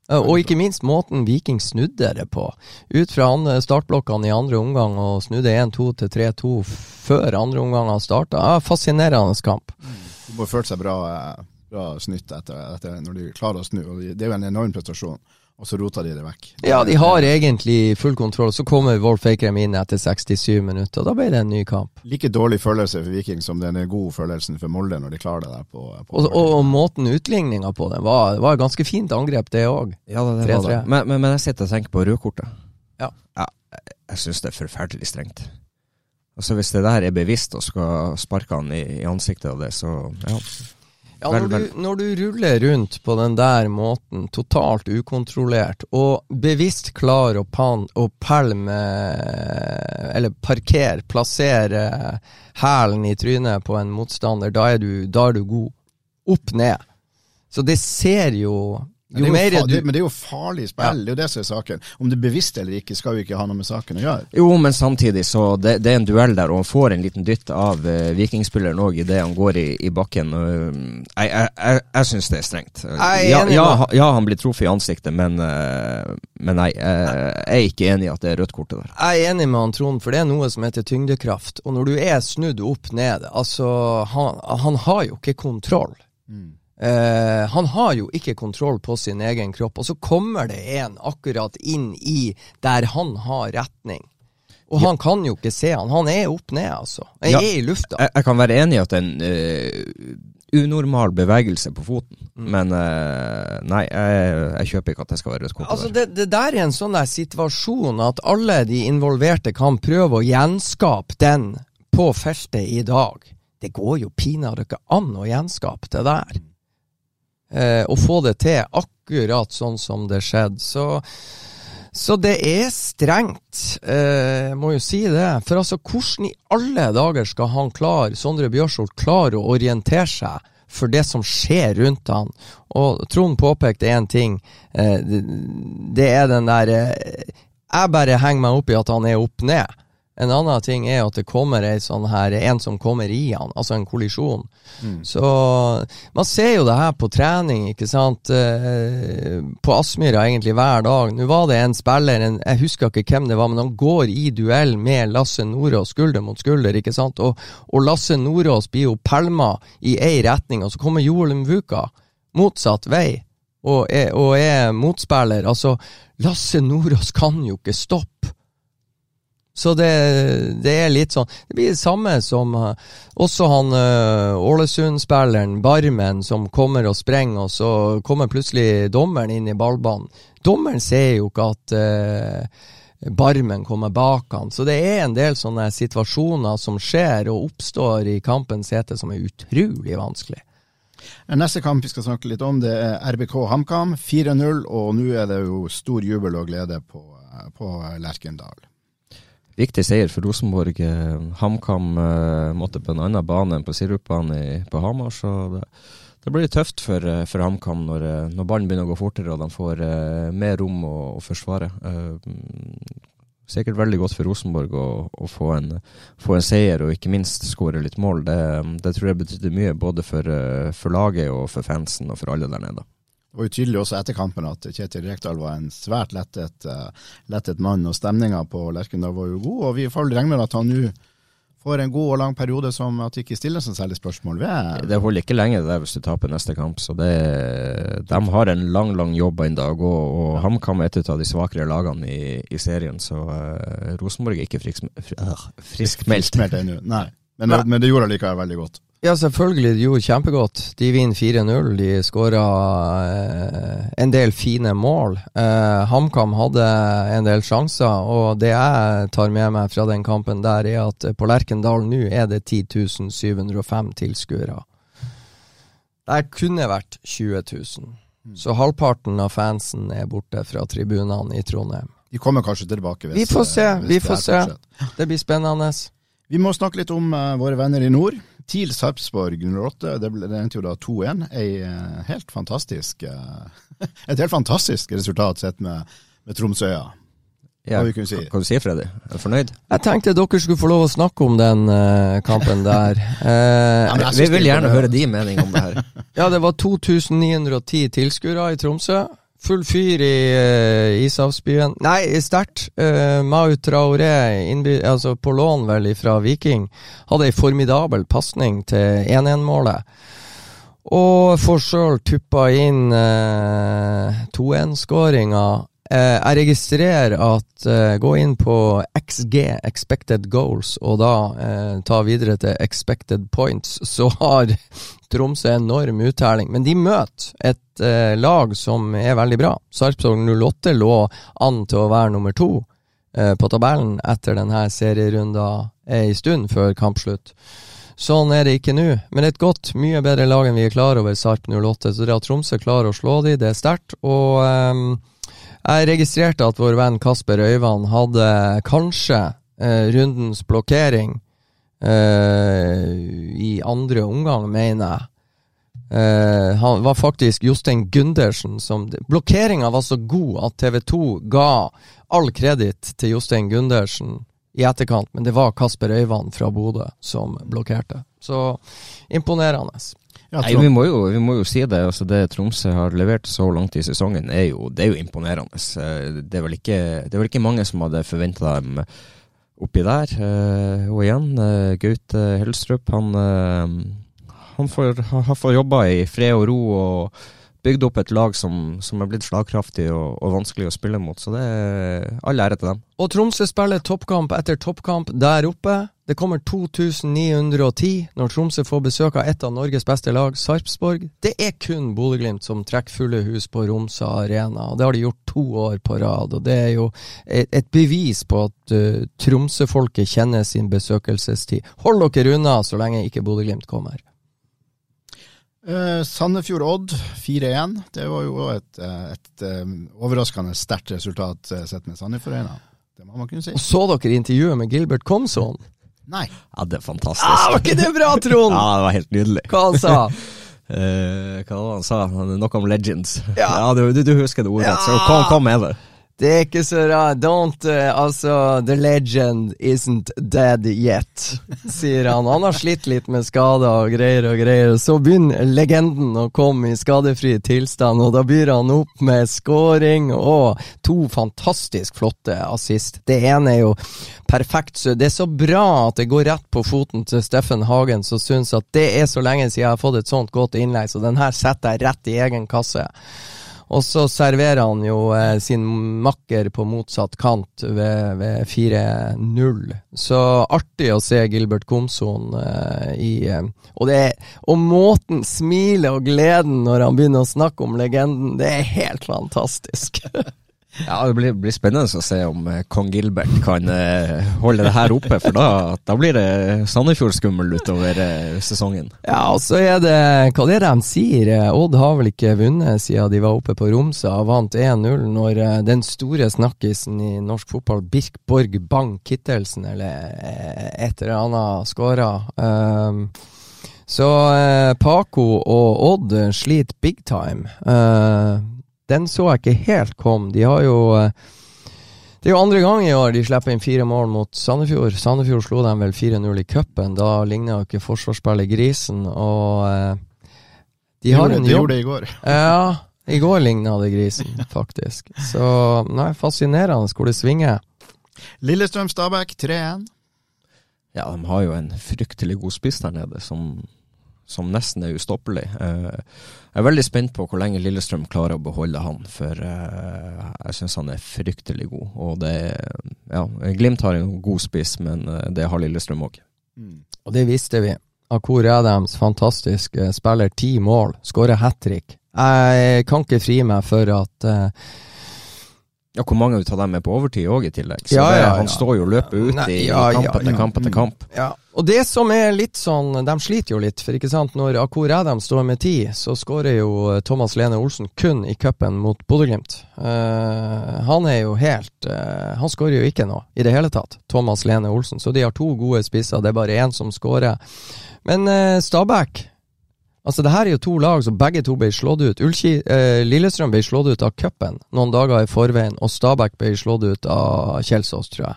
Eh, Og ikke minst måten Viking snudde det på. Ut fra startblokkene i andre omgang og snudde 1-2 til 3-2 før andre omgang starta. Ja, fascinerende kamp. De må ha følt seg bra, eh, bra snytt etter, etter når de klarer å snu. og Det er jo en enorm prestasjon, og så roter de det vekk. Ja, de har egentlig full kontroll. Så kommer Wolf Eikrem inn etter 67 minutter, og da ble det en ny kamp. Like dårlig følelse for Viking som den gode følelsen for Molde når de klarer det der på, på Og, og, og måten utligninga på den var, var et ganske fint angrep, det òg. Ja, det, det var det. Men, men, men jeg sitter og tenker på rødkortet. Ja. ja jeg syns det er forferdelig strengt. Altså Hvis det der er bevisst og skal sparke han i, i ansiktet av det, så ja. Ja, når, du, når du ruller rundt på den der måten, totalt ukontrollert, og bevisst klar å, pan, å pælme Eller parkere, plassere hælen i trynet på en motstander, da er du, da er du god. Opp ned. Så det ser jo Jo det, er det, men det er jo farlig spill, det er jo det som er saken. Om det er bevisst eller ikke, skal jo ikke ha noe med saken å gjøre. Jo, men samtidig så det, det er en duell der, og han får en liten dytt av uh, vikingspilleren òg idet han går i, i bakken. um, jeg jeg, jeg, jeg syns det er strengt. Jeg er ja, enig ja, ja, han blir truffet i ansiktet, men, uh, men nei, jeg, er ikke enig i at det er rødt kortet der. Jeg er enig med han Trond, for det er noe som heter tyngdekraft. Og når du er snudd opp ned Altså, han, han har jo ikke kontroll. Eh, han har jo ikke kontroll på sin egen kropp, og så kommer det en akkurat inn i der han har retning. Og han kan jo ikke se han. Han er opp ned, altså. Han Ja. er i lufta. Jeg, jeg kan være enig i at det er en uh, unormal bevegelse på foten, men uh, nei, jeg, jeg kjøper ikke at det skal være rødt. Altså det, det der er en sånn der situasjon at alle de involverte kan prøve å gjenskape den på feltet i dag. Det går jo pinadø ikke an å gjenskape det der. Eh, å få det til akkurat sånn som det skjedde. Så, så det er strengt, eh, må jo si det. For altså, hvordan i alle dager skal han klare, Sondre Bjørsholt, klare å orientere seg for det som skjer rundt han? Og Trond påpekte én ting. Eh, det, det er den der eh, Jeg bare henger meg opp i at han er opp ned. En annen ting er at det kommer sånn her, en som kommer i han, altså en kollisjon. Så man ser jo det her på trening, ikke sant. Eh, på Aspmyra egentlig hver dag. Nå var det en spiller, en, jeg husker ikke hvem det var, men han går i duell med Lasse Nordås skulder mot skulder, ikke sant. Og, og Lasse Nordås blir jo pælma i ei retning, og så kommer Joel Mvuka motsatt vei. Og er, og er motspiller. Altså, Lasse Nordås kan jo ikke stoppe. Så det, det er litt sånn Det blir det samme som eh, også han eh, Ålesund-spilleren, Barmen, som kommer og sprenger, og så kommer plutselig dommeren inn i ballbanen. Dommeren ser jo ikke at eh, Barmen kommer bak han. Så det er en del sånne situasjoner som skjer og oppstår i kampens hete som er utrolig vanskelig. Neste kamp vi skal snakke litt om, det er RBK HamKam. 4-0, og nå er det jo stor jubel og glede på, på Lerkendal. Viktig seier for Rosenborg. Eh, HamKam eh, måtte på en annen bane enn på Sirupbanen på Hamar, så det, det blir tøft for, eh, for HamKam når, når ballen begynner å gå fortere og de får uh, mer rom å, å forsvare. Uh, sikkert veldig godt for Rosenborg å, å få, en, få en seier og ikke minst skåre litt mål. Det, det tror jeg betydde mye både for, for laget og for fansen og for alle der nede. Det var jo tydelig også etter kampen at Kjetil Rekdal var en svært lettet, eh, lettet mann, og stemninga på Lerkendal var jo god. og Vi får regne med at han nå får en god og lang periode som at det ikke stilles noen særlig spørsmål ved. Det holder ikke lenge det der hvis du taper neste kamp. Så det, de har en lang lang jobb ennå dag. Og, og HamKam er et av de svakere lagene i, i serien, så uh, Rosenborg er ikke friskmeldt. Frisk, friskmeldt. Friskmeldt ennå, nei. Men, men det gjorde allikevel veldig godt. Ja, selvfølgelig. De gjorde kjempegodt. De vinner 4-0. De skåra eh, en del fine mål. Eh, HamKam hadde en del sjanser, og det jeg tar med meg fra den kampen der, er at på Lerkendal nå er det 10.705 tilskuere. Der kunne vært 20 000. Så halvparten av fansen er borte fra tribunene i Trondheim. De kommer kanskje tilbake. Hvis, Vi får se, eh, vi det får se. Det blir spennende. Vi må snakke litt om uh, våre venner i nord. TIL Sarpsborg 08. Det, ble, det endte jo da 2-1. Ei, eh, helt fantastisk, eh, et helt fantastisk resultat sett med, med Tromsøya. Hva kan du si. Hva du sier Freddy? Er du fornøyd? Jeg tenkte dere skulle få lov å snakke om den uh, kampen der. Uh, Ja, Vi vil er gjerne høre din mening om det her. ja, det var 2910 tilskuere i Tromsø. Full fyr i uh, Ishavsbyen. Nei, sterkt. Uh, Mau Traoré, altså på lån vel fra Viking, hadde ei formidabel pasning til 1-1-målet. Og får sjøl tuppa inn uh, 2-1-skåringa. Eh, jeg registrerer at eh, Gå inn på XG, expected goals, og da eh, ta videre til expected points, så har Tromsø enorm uttelling. Men de møter et eh, lag som er veldig bra. Sarpsborg 08 lå an til å være nummer to eh, på tabellen etter denne serierunda en stund før kampslutt. Sånn er det ikke nå, men et godt, mye bedre lag enn vi er klar over, Sarp 08. Så det at Tromsø klarer å slå de, det er sterkt. Og ehm, jeg registrerte at vår venn Kasper Øyvand hadde kanskje eh, rundens blokkering eh, i andre omgang, mener jeg. Eh, han var faktisk Jostein Gundersen som Blokkeringa var så god at TV 2 ga all kreditt til Jostein Gundersen i etterkant, men det var Kasper Øyvand fra Bodø som blokkerte. Så imponerende. Ja, Nei, vi må, jo, vi må jo si det. altså Det Tromsø har levert så langt i sesongen, er jo, det er jo imponerende. Eh, Det er vel ikke, det er vel ikke mange som hadde forventa dem oppi der. Eh, Og igjen, eh, Gaute Helstrup, han, han får, har fått jobba i fred og ro og bygd opp et lag som, som er blitt slagkraftig og, og vanskelig å spille mot. Så det er all ære til dem. Og Tromsø spiller toppkamp etter toppkamp der oppe. Det kommer 2910 når Tromsø får besøk av et av Norges beste lag, Sarpsborg. Det er kun Bodø-Glimt som trekker fulle hus på Romsa Arena, og det har de gjort to år på rad. og Det er jo et, bevis på at uh, Tromsø-folket kjenner sin besøkelsestid. Hold dere unna så lenge ikke Bodø-Glimt kommer. Eh, Sandefjord-Odd 4-1. Det var jo et, et, et eh, overraskende sterkt resultat eh, sett med Sandefjord-øyne. Det må man kunne si. Og Så dere intervjuet med Gilbert Komson? Nei. Ja, det er fantastisk. Ah, var ikke det bra, Trond? Ja, det var helt nydelig. Hva han sa Eh, hva var det han sa? Noe om legends. Ja. Ja, du, du, du husker det ordet, Ja. så kom, kom med det. Det er ikke så rart. Don't uh, Altså, the legend isn't dead yet, sier han. Han har slitt litt med skader og greier og greier. Så begynner legenden å komme i skadefri tilstand, og da byr han opp med scoring og to fantastisk flotte assist. Det ene er jo perfekt. Så det er så bra at det går rett på foten til Steffen Hagen, som syns at det er så lenge siden jeg har fått et sånt godt innlegg, så den her setter jeg rett i egen kasse. Og så serverer han jo eh, sin makker på motsatt kant ved, ved 4-0. Så artig å se Gilbert Komson eh, i eh, og, det, og måten, smilet og gleden når han begynner å snakke om legenden, det er helt fantastisk. Ja, Det blir, blir spennende å se om eh, kong Gilbert kan eh, holde det her oppe, for da, da blir det Sandefjord-skummel utover eh, sesongen. Ja, og så er det Hva det er det de sier? Eh, Odd har vel ikke vunnet siden de var oppe på Romsa og vant 1-0 når eh, den store snakkisen i norsk fotball, Birk Borg Bang Kittelsen, eller eh, et eller annet, skåra. Um, så eh, Paco og Odd sliter big time. Eh, den så jeg ikke helt kom. De har jo eh, det er jo andre gang i år de slipper inn fire mål mot Sandefjord. Sandefjord slo dem vel 4-0 i cupen. Da ligna jo ikke forsvarsspillet grisen, og eh, de har en de jobb. gjorde det i går. Ja, i går ligna det grisen, faktisk. Så nei, fascinerende hvor det svinger. Lillestrøm-Stabæk 3-1. Ja, de har jo en fryktelig god spiss der nede, som, som nesten er ustoppelig. Eh, jeg er veldig spent på hvor lenge Lillestrøm klarer å beholde han, for eh, jeg syns han er fryktelig god. Og det ja, Glimt har en god spiss, men eh, det har Lillestrøm òg. Og det visste vi. Akur Adams, fantastisk spiller, ti mål, skårer hat trick. Jeg kan ikke fri meg for at uh, ja, Hvor mange av dem er på overtid òg, i tillegg? Så ja, ja, ja, han står jo og løper ut Nei, i kamp etter ja. kamp etter kamp. Ja, og det som er litt sånn De sliter jo litt, for ikke sant, når Akur Adam står med ti, så skårer jo eh, Thomas Lene Olsen kun i cupen mot Bodø-Glimt. Uh, han er jo helt uh, Han skårer jo ikke nå i det hele tatt, Thomas Lene Olsen. Så de har to gode spisser, det er bare én som skårer. Men uh, Stabæk Altså, det her er jo to lag som begge to ble slått ut. Ullki, eh, Lillestrøm ble slått ut av cupen noen dager i forveien, og Stabæk ble slått ut av Kjelsås, tror jeg.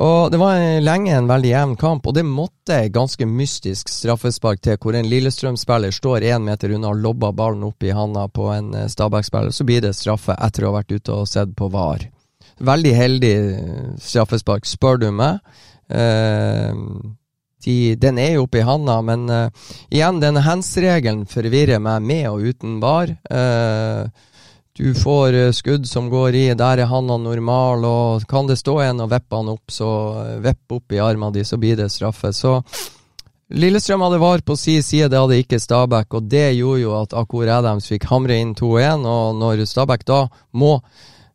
Og Det var en- lenge en veldig jevn kamp, og det måtte ganske mystisk straffespark til, hvor en Lillestrøm-spiller står én meter unna og lobber ballen opp i handa på en eh, Stabæk-spiller. Så blir det straffe etter å ha vært ute og sett på VAR. Veldig heldig eh, straffespark, spør du meg. Eh, de, den er jo oppe i handa, men uh, igjen, denne hands-regelen forvirrer meg med og uten bar. Uh, du får uh, skudd som går i, der er handa normal, og kan det stå en og vippe han opp, så vipp opp i armen din, så blir det straffe. Så Lillestrøm hadde VAR på si side, det hadde ikke Stabæk, og det gjorde jo at Akor Adams fikk hamre inn 2-1, og når Stabæk da må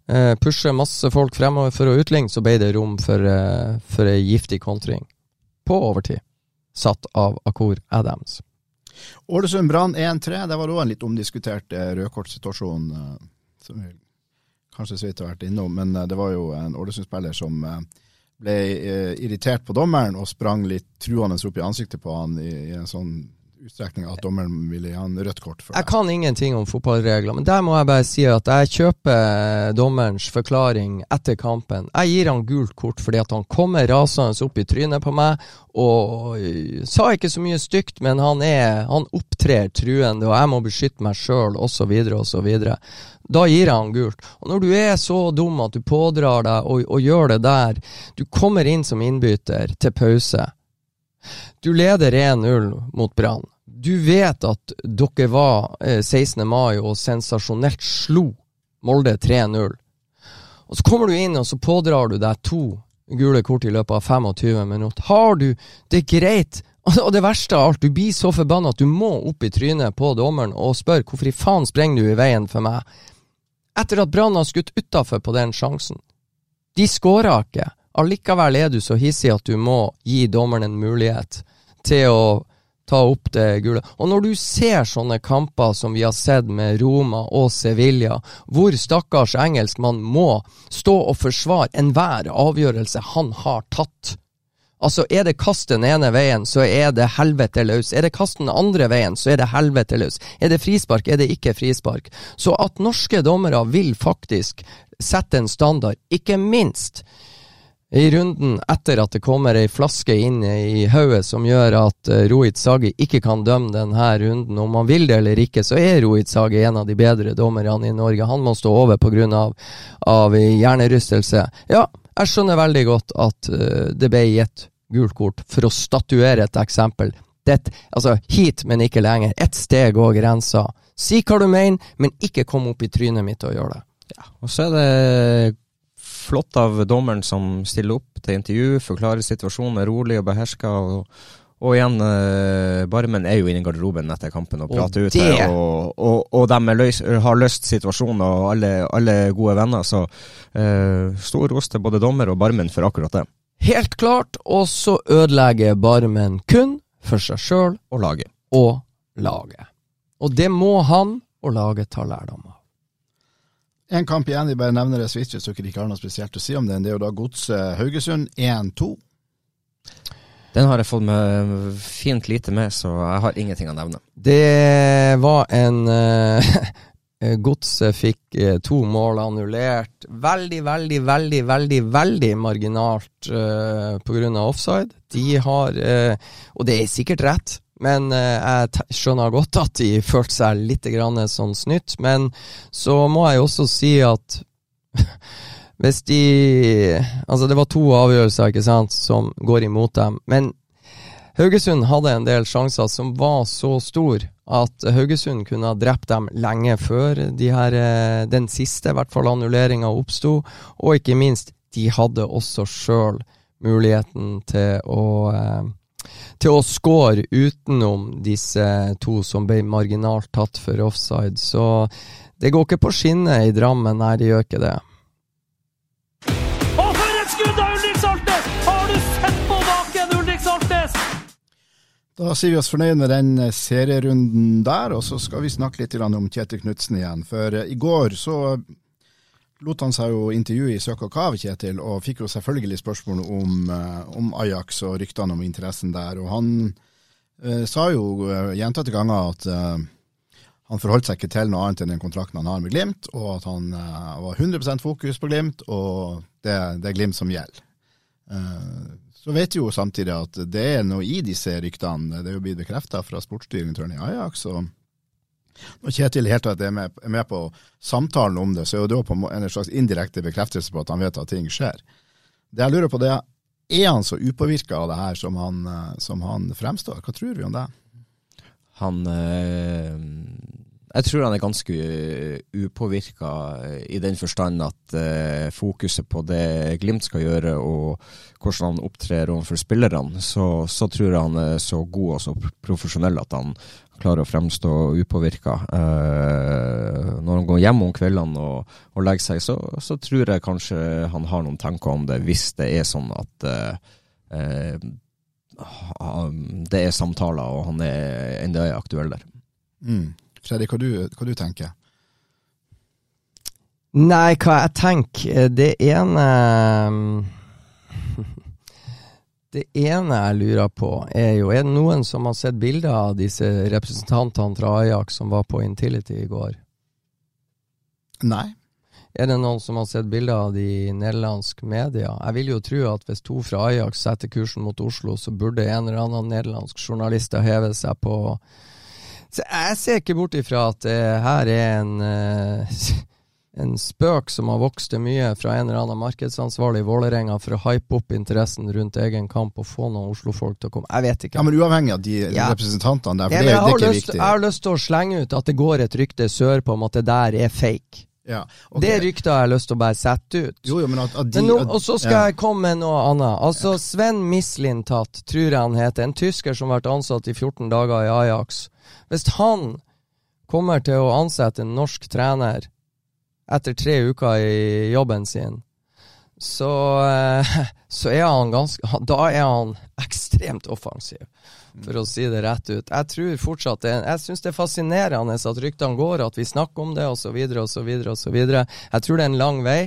eh, pushe masse folk fremover for å utligne, så ble det rom for, eh, for ei giftig kontring på overtid, satt av Akur Adams. Ålesund Brann 1-3. Det var òg en litt omdiskutert eh, rødkortsituasjon, eh, som vi kanskje så vidt har vært innom. Men eh, det var jo en Ålesund-spiller som ble irritert på dommeren og sprang litt truende opp i ansiktet på han i, i en sånn utstrekning at dommeren ville gi han rødt kort Jeg kan ingenting om fotballregler, men der må jeg bare si at jeg kjøper dommerens forklaring etter kampen. Jeg gir han gult kort fordi at han kommer rasende opp i trynet på meg og øh, sa ikke så mye stygt, men han er Han opptrer truende, og jeg må beskytte meg sjøl, osv., osv. Da gir jeg han gult. Og når du er så dum at du pådrar deg og, og gjør det der Du kommer inn som innbytter til pause. Du leder 1-0 mot Brann. Du vet at dere var eh, 16. mai og sensasjonelt slo Molde 3-0. Og så kommer du inn og så pådrar du deg to gule kort i løpet av 25 minutter. Har du det greit? Og det verste av alt, du blir så forbanna at du må opp i trynet på dommeren og spørre hvorfor i faen sprenger du i veien for meg? Etter at Brann har skutt utafor på den sjansen. De skåra ikke. Allikevel er du så hissig at du må gi dommeren en mulighet til å ta opp det gule. Og når du ser sånne kamper som vi har sett med Roma og Sevilla, hvor stakkars engelskmann må stå og forsvare enhver avgjørelse han har tatt Altså, er det kast den ene veien, så er det helvete løs. Er det kast den andre veien, så er det helvete løs. Er det frispark, er det ikke frispark. Så at norske dommere vil faktisk sette en standard, ikke minst i runden etter at det kommer ei flaske inn i hodet som gjør at uh, Rohit Sagi ikke kan dømme denne runden. Om han vil det eller ikke, så er Rohit Sagi en av de bedre dommerne i Norge. Han må stå over pga. Av, av hjernerystelse. Ja, jeg skjønner veldig godt at uh, det ble gitt gult kort for å statuere et eksempel. Det, altså, hit, men ikke lenger. Ett steg og grensa. Si hva du mener, men ikke kom opp i trynet mitt og gjør det. Og så er det flott av dommeren som stiller opp til intervju, forklarer situasjonen er rolig og beherska. Og, og igjen, eh, Barmen er jo inne i garderoben etter kampen og Og prater ut det- det. Og, og, og de løs, har løst situasjonen, og alle, alle gode venner. Så eh, stor ros til både dommer og Barmen for akkurat det. Helt klart, og så ødelegger Barmen kun for seg sjøl Og laget. og laget. Og det må han og laget ta lærdom av. En kamp igjen, vi bare nevner det så dere ikke har noe spesielt å si om den. Det er jo da Godset Haugesund 1-2. Den har jeg fått med fint lite med, så jeg har ingenting å nevne. Det var en uh, Godset fikk uh, to mål annullert. Veldig, veldig, veldig, veldig veldig marginalt uh, pga. offside. De har uh, Og det er sikkert rett, men eh, jeg skjønner godt at de følte seg litt grann sånn snytt. Men så må jeg også si at hvis de Altså, det var to avgjørelser, ikke sant, som går imot dem. Men Haugesund hadde en del sjanser som var så store at Haugesund kunne ha drept dem lenge før de her, eh, den siste, i hvert fall annulleringa, oppsto. Og ikke minst, de hadde også sjøl muligheten til å, eh, til å score utenom disse to som ble marginalt tatt for offside. Så det går ikke på skinner i Drammen, nei, det gjør ikke det. Og for et skudd av Ulrik Saltnes! Har du sett på baken, Ulrik Saltnes? Da sier vi oss fornøyd med den eh, serierunden der, og så skal vi snakke litt om Kjetil Knutsen igjen. For eh, i går så lot han seg jo intervjue i Søk og Kav, Kjetil, og fikk jo selvfølgelig spørsmål om, eh, om Ajax og ryktene om interessen der. Og han eh, sa jo eh, gjentatte ganger at eh, han forholdt seg ikke til noe annet enn den kontrakten han har med Glimt, og at han eh, var 100 fokus på Glimt, og det, det er Glimt som gjelder. Eh, så vet vi jo samtidig at det er noe i disse ryktene. Det er jo blitt bekrefta fra sportsdirektøren i Ajax. og når Kjetil helt tatt er med, er med på samtalen om det, så er jo det på en slags indirekte bekreftelse på at han vet at ting skjer. Det jeg lurer på, det er er han så upåvirka av det her som han, eh, som han fremstår? Hva tror vi om det? Han øh, Jeg tror han er ganske upåvirka i den forstand at øh, fokuset på det Glimt skal gjøre, og hvordan han opptrer overfor spillerne, så, så tror jeg han er så god og så profesjonell at han klarer å fremstå upåvirka. Eh, når han går hjem om kveldene og, og legger seg, så, så, tror jeg kanskje han har noen tanker om det, hvis det er sånn at eh, det er samtaler, og han er enda er aktuell der. Mm. Fredrik, hva du, hva du tenker Nei, hva jeg tenker Det ene Det ene jeg lurer på, er jo Er det noen som har sett bilder av disse representantene fra Ajax som var på Intility i går? Nei. Er det noen som har sett bilder av de i nederlandsk media? Jeg vil jo tro at hvis to fra Ajax setter kursen mot Oslo, så burde en eller annen nederlandsk journalist heve seg på så Jeg ser ikke bort ifra at det her er en uh, en spøk som har vokst til mye fra en eller annen markedsansvarlig i Vålerenga for å hype opp interessen rundt egen kamp og få noen Oslo-folk til å komme. Jeg vet ikke. Ja, Men uavhengig av de ja. representantene der, for ja, det, det, er ikke lyst, viktig. Jeg har lyst til å slenge ut at det går et rykte sør på om at det der er fake. Ja, okay. Det ryktet har jeg lyst til å bare sette ut. Jo, jo, men at, at de, nå, og så skal ja. jeg komme med noe annet. Altså, Sven Mislintat, tror jeg han heter, en tysker som har vært ansatt i 14 dager i Ajax. Hvis han kommer til å ansette en norsk trener etter tre uker i jobben sin, så, eh, så er han ganske Da er han ekstremt offensiv, for å si det rett ut. Jeg tror fortsatt det, Jeg syns det er fascinerende at ryktene går, at vi snakker om det, osv., osv., osv. Jeg tror det er en lang vei.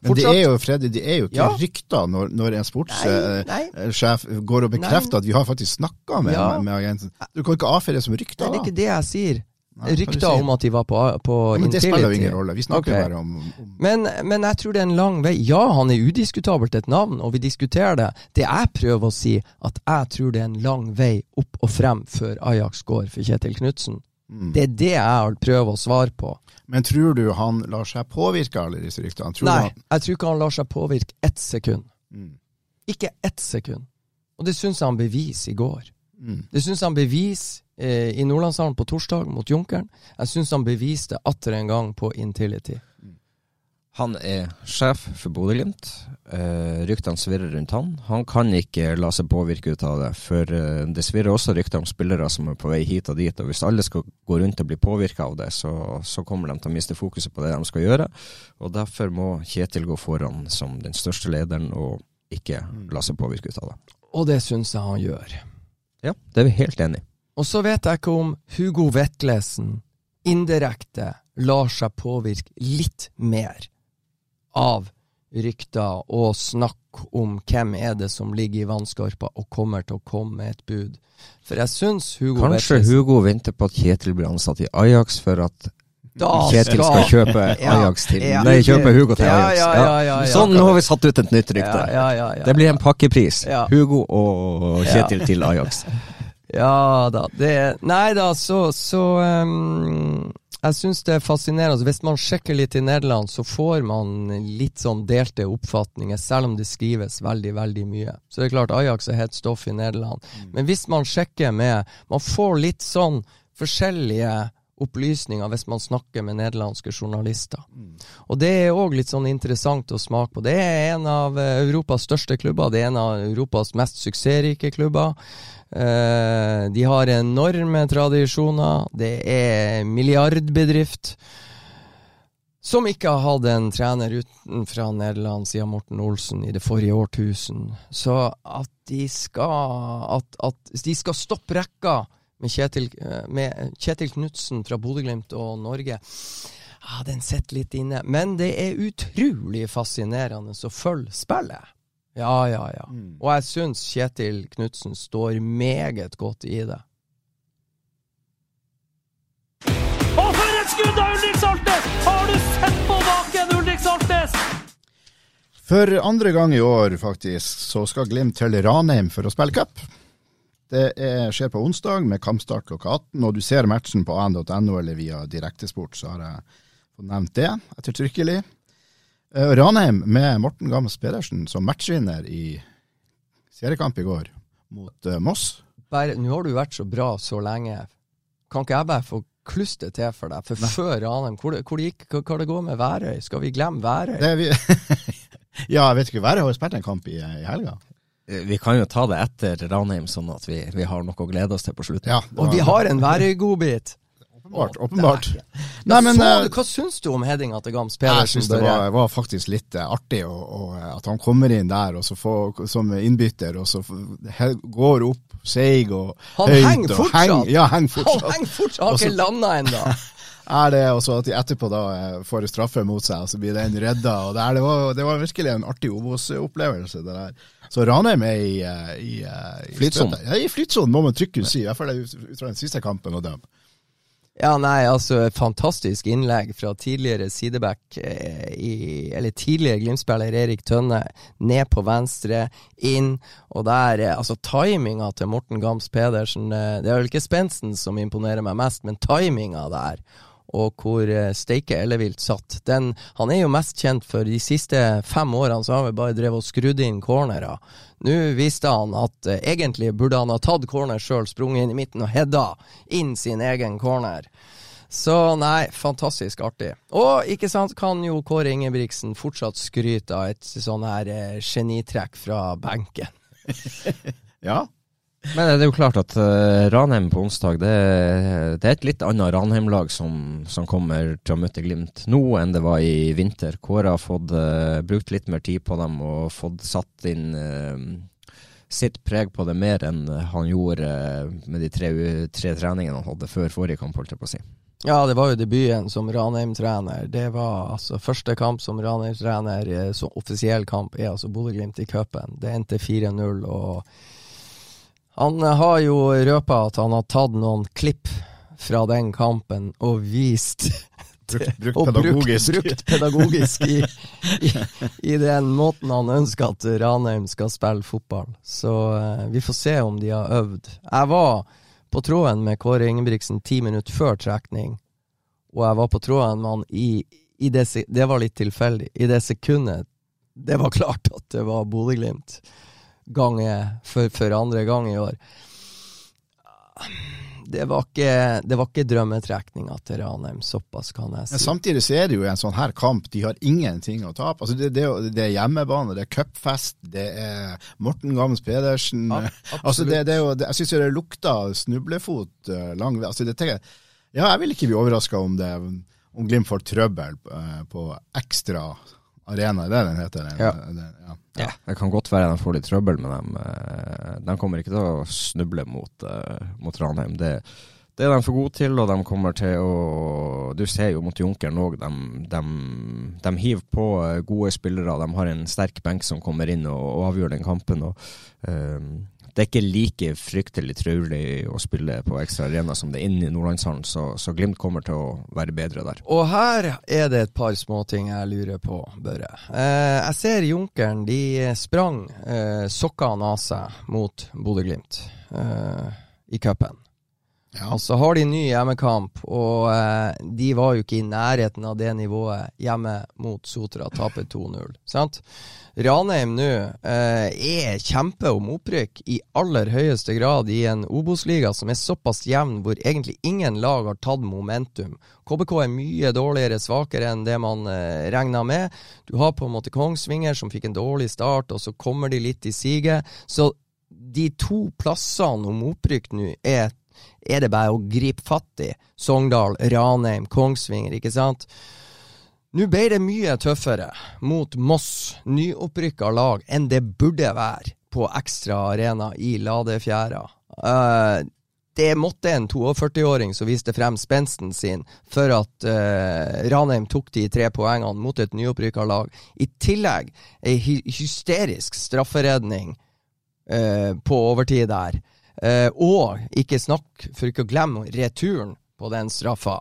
Men det er jo Freddy, det er jo ikke ja. rykter når, når en sportssjef går og bekrefter nei. at vi har faktisk snakka med, ja. med, med, agenten. Du kan ikke avfeie det som rykter. Nei, det er ikke det jeg sier. Rykter om at de var på, på ja, Men det spiller jo ingen rolle. Vi snakker okay. bare om, om men, men, jeg tror det er en lang vei. Ja, han er udiskutabelt et navn, og vi diskuterer det. Det jeg prøver å si, at jeg tror det er en lang vei opp og frem før Ajax går for Kjetil Knutsen. Mm. Det er det jeg prøver å svare på. Men tror du han lar seg påvirke av alle disse ryktene? Nei, han... jeg tror ikke han lar seg påvirke ett sekund. Mm. Ikke ett sekund. Og det syns jeg han beviser i går. Mm. Det syns han beviser eh, i Nordlandshallen på torsdag mot Junkeren. Jeg syns han beviste atter en gang på Intility. Han er sjef for Bodø-Glimt. Eh, ryktene svirrer rundt han. Han kan ikke la seg påvirke ut av det, for eh, det svirrer også rykter om spillere som er på vei hit og dit. og Hvis alle skal gå rundt og bli påvirka av det, så, så, kommer de til å miste fokuset på det de skal gjøre. og Derfor må Kjetil gå foran som den største lederen og ikke la seg påvirke ut av det. Og det syns jeg han gjør. Ja, det er vi helt enig i. Og så vet jeg ikke om Hugo Vetlesen indirekte lar seg påvirke litt mer av rykter og snakk om hvem er det som ligger i vannskorpa og kommer til å komme med et bud. For jeg syns Hugo Kanskje Vetlesen Hugo venter på at Kjetil blir ansatt i Ajax for at da Kjetil skal, skal kjøpe Ajax til ja, Nei, kjøpe Hugo til Ajax. Ja, sånn, nå har vi satt ut et nytt rykte. Det blir en pakkepris. Hugo og Kjetil til Ajax. Ja da. Det, nei da, så, så um, Jeg syns det er fascinerende. Hvis man sjekker litt i Nederland, så får man litt sånn delte oppfatninger, selv om det skrives veldig, veldig mye. Så det er klart, Ajax er helt stoff i Nederland. Mm. Men hvis man sjekker med Man får litt sånn forskjellige opplysninger hvis man snakker med nederlandske journalister. Og det er òg litt sånn interessant å smake på. Det er en av eh, Europas største klubber. Det er en av Europas mest suksessrike klubber. Eh, de har enorme tradisjoner. Det er milliardbedrift. Som ikke har hatt en trener utenfra Nederland siden Morten Olsen i det forrige årtusen. Så at de skal At, at de skal stoppe rekka med Kjetil, eh, med Kjetil Knutsen fra Bodø-Glimt og Norge, ja, den sitter litt inne. Men det er utrolig fascinerende å følge spillet. Ja, ja, ja. Mm. Og jeg syns Kjetil Knutsen står meget godt i det. Og for et skudd av Ulrik Saltnes! Har du sett på baken, Ulrik Saltnes? For andre gang i år, faktisk, så skal Glimt til Ranheim for å spille cup. Det er, skjer på onsdag med kampstart klokka 18, og du ser matchen på an.no eller via Direktesport, så har jeg fått nevnt det ettertrykkelig. Uh, Ranheim med Morten Gams Pedersen som matchvinner i seriekamp i går mot uh, Moss. Bare, Nå har du vært så bra så lenge. Kan ikke jeg bare få kluste til for deg? For før Ranheim, hvor, hvor gikk, hva, hva det går med Værøy? Skal vi glemme Værøy? Vi ja, jeg vet ikke, Værøy har jo spilt en kamp i, i helga. Eh, Vi kan jo ta det etter Ranheim, sånn at vi, vi har noe å glede oss til på slutten. Ja, Og vi har en værgodbit. Åpenbart. åpenbart. Nei, men så, eh, hva syns du om headinga til Gams Jeg Pedersen? syns det var, var faktisk litt eh, artig å, å, at han kommer inn der og så får, som innbytter, og så går opp seig og Han høyt. henger og fortsatt! heng- ja, henger fortsatt. Han henger fortsatt! Har ikke landa ennå! er det, også at de etterpå da eh, får straffe mot seg, og så blir den redda. og Det, det, var, det var virkelig en artig Obos-opplevelse. det der. Så Ranheim er i, eh, i, eh, i Flytsonen. Ja, i flytsonen, må man trygt si. I hvert fall ut fra den siste kampen og dem. Ja, nei, altså fantastisk innlegg fra tidligere sideback, eh, i, eller tidligere Glimt-spiller Erik Tønne. Ned på venstre, inn, og der eh, Altså, timinga til Morten Gams Pedersen eh, Det er vel ikke spensten som imponerer meg mest, men timinga der. Og hvor eh, Steike Ellevilt satt. Den, han er jo mest kjent for de siste fem årene så har vi bare drevet og skrudd inn cornerer. Nå viste han at eh, egentlig burde han ha tatt corner sjøl, sprunget inn i midten og heada inn sin egen corner. Så nei, fantastisk artig. Og ikke sant, kan jo Kåre Ingebrigtsen fortsatt skryte av et sånn her eh, genitrekk fra benken. Ja, Men det er jo klart at uh, Ranheim på onsdag, det, det er et litt annet Ranheim-lag som, som kommer til å møte Glimt nå enn det var i vinter. Kåre har fått uh, brukt litt mer tid på dem og fått satt inn uh, sitt preg på det mer enn han gjorde eh, med de tre, tre treningene han hadde før forrige kamp, holdt jeg på å si. Ja, det var jo debuten som Ranheim-trener. Det var altså første kamp som Ranheim-trener, så offisiell kamp, er altså Bodø-Glimt i cupen. Det endte 4-0, og han eh, har jo røpa at han har tatt noen klipp fra den kampen og vist brukt, brukt og pedagogisk. Brukt, brukt pedagogisk i, i, i den måten han ønsker at Ranheim skal spille fotball. Så uh, vi får se om de har øvd. Jeg var på tråden med Kåre Ingebrigtsen ti minutter før trekning, og jeg var på tråden med han i, i det, det var litt tilfeldig. I det sekundet det var klart at det var Bodø-Glimt gange for, for andre gang i år. Det var ikke, det var ikke drømmetrekninga til Ranheim, såpass kan jeg Men si. samtidig så er det jo en sånn her kamp, de har ingenting å tape. Altså det, det, det er hjemmebane, det er cupfest, det er Morten Gams Pedersen. Ja, altså det, det er jo, jeg syns det lukter snublefot eh, lang vei. Altså ja, jeg vil ikke bli overraska om, det- om Glimt får trøbbel eh, på ekstra arena, er det den heter? Den, Ja. den, ja. Ja, Det kan godt være de får litt trøbbel med dem. eh, De kommer ikke til å snuble mot, eh, mot Ranheim. Det, det er de for gode til, og de kommer til å Du ser jo mot Junkeren òg, de, de, de hiver på eh, gode spillere. De har en sterk benk som kommer inn og, og avgjør den kampen. og eh, Det er ikke like fryktelig traurig å spille på ekstra arena som det er inne i Nordlandshallen, så, så Glimt kommer til å være bedre der. Og her er det et par småting jeg lurer på, Børre. Eh, jeg ser Junkeren, de sprang eh, sokkene av seg mot Bodø-Glimt eh, i cupen. Ja. Og så har de ny hjemmekamp, og eh, de var jo ikke i nærheten av det nivået hjemme mot Sotra. Taper 2-0. sant? Ranheim nå eh, er kjempe om opprykk i aller høyeste grad i en Obos-liga som er såpass jevn, hvor egentlig ingen lag har tatt momentum. KBK er mye dårligere, svakere enn det man eh, regna med. Du har på en måte Kongsvinger som fikk en dårlig start, og så kommer de litt i siget. Så de to plassene om opprykk nå er, er det bare å gripe fatt i. Sogndal, Ranheim, Kongsvinger, ikke sant? Nå ble det mye tøffere mot Moss, nyopprykka lag, enn det burde være på Ekstra Arena i Ladefjæra. Uh, det måtte en 42-åring som viste frem spensten sin for at uh, Ranheim tok de tre poengene mot et nyopprykka lag. I tillegg ei hy hysterisk strafferedning uh, på overtid der. Og ikke snakk, for ikke å glemme returen på den straffa,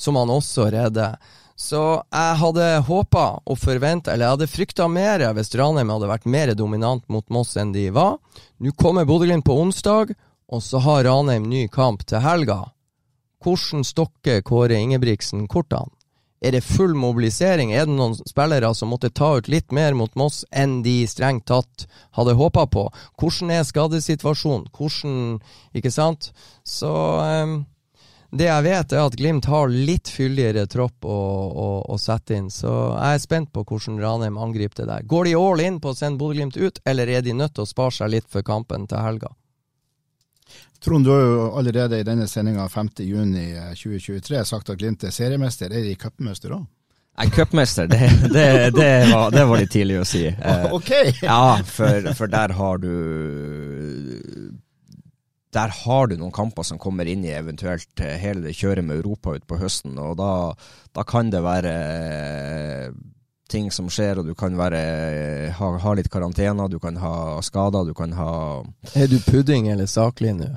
som han også redder. Så jeg hadde håpa og forventa, eller jeg hadde frykta mer hvis Ranheim hadde vært mer dominant mot Moss enn de var. Nå kommer Bodø-Glimt på onsdag, og så har Ranheim ny kamp til helga. Hvordan stokker Kåre Ingebrigtsen kortene? Er det full mobilisering? Er det noen spillere som måtte ta ut litt mer mot Moss enn de strengt tatt hadde håpa på? Hvordan er skadesituasjonen? Hvordan Ikke sant? Så um, det jeg vet, er at Glimt har litt fyldigere tropp å, å, å, sette inn, så jeg er spent på hvordan Ranheim angriper det der. Går de all in på å sende Bodø-Glimt ut, eller er de nødt til å spare seg litt for kampen til helga? Trond, du har jo allerede i denne sendinga 5.6.2023 sagt at Glimt er seriemester. Er de cupmester òg? Nei, cupmester, det, det, det, var, det, var, litt tidlig å si. Eh, ok! Ja, for, for der har du der har du noen kamper som kommer inn i eventuelt eh, hele det kjøret med Europa utpå høsten, og da, da, kan det være eh, ting som skjer, og du kan være, eh, ha, ha litt karantene, du kan ha skader, du kan ha Er du pudding eller saklig nå?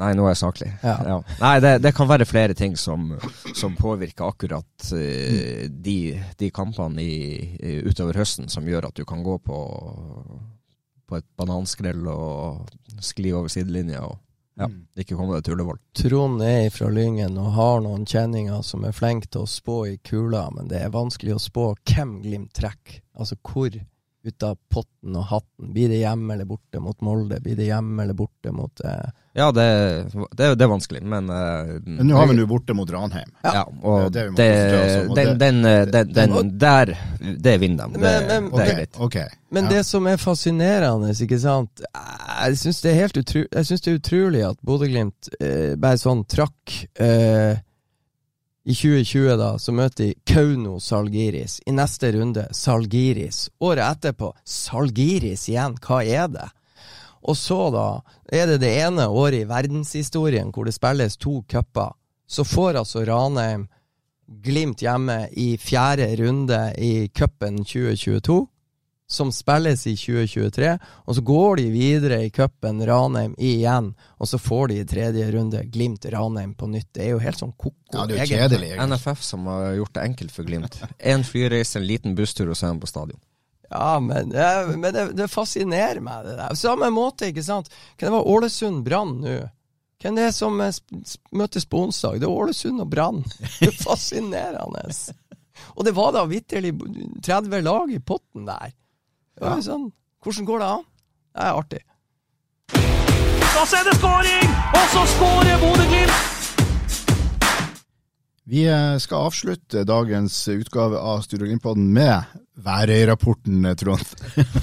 Nei, nå er jeg saklig. Ja. Ja. Nei, det, det, kan være flere ting som, som påvirker akkurat uh, de, de, kampene i, utover høsten som gjør at du kan gå på på et bananskrell og skli over sidelinja og ja, mm. ikke komme deg til Ullevål. Trond er fra Lyngen og har noen kjenninger som er flinke til å spå i kula, men det er vanskelig å spå hvem Glimt trekker. Altså hvor ut av potten og hatten. Blir det hjemme eller borte mot Molde? Blir det hjemme eller borte mot eh... Ja, det, det, det, er vanskelig, men eh, Men nå har vi nå borte mot Ranheim. Ja, og det, den, den, den, den, der Det vinner de. Men, men, det er greit. Okay, men ja. det som er fascinerende, ikke sant Jeg syns det, det, er utrolig at Bodø-Glimt eh, bare sånn trakk eh, i 2020 da, så møter de Kauno Salgiris. I neste runde Salgiris. Året etterpå Salgiris igjen. Hva er det? Og så, da, er det det ene året i verdenshistorien hvor det spilles to cuper. Så får altså Ranheim Glimt hjemme i fjerde runde i cupen 2022 som spilles i 2023, og så går de videre i cupen Ranheim igjen, og så får de i tredje runde Glimt Ranheim på nytt. Det er jo helt sånn ko-ko. Ja, det er jo kjedelig. NFF som har gjort det enkelt for Glimt. Én flyreise, en liten busstur, og så er han på stadion. Ja, men, men det, det, fascinerer meg, det der. Samme måte, ikke sant. Kan det være Ålesund-Brann nå? Hvem det er som møtes på onsdag? Det er Ålesund og Brann. Det er fascinerende. Og det var da vitterlig 30 lag i potten der. Ja. Sånn. Hvordan går det an? Det er artig. Da er det skåring, og så skårer Bodø-Glimt! Vi eh, skal avslutte dagens utgave av Studio Glimt-podden med Værøy-rapporten, Trond.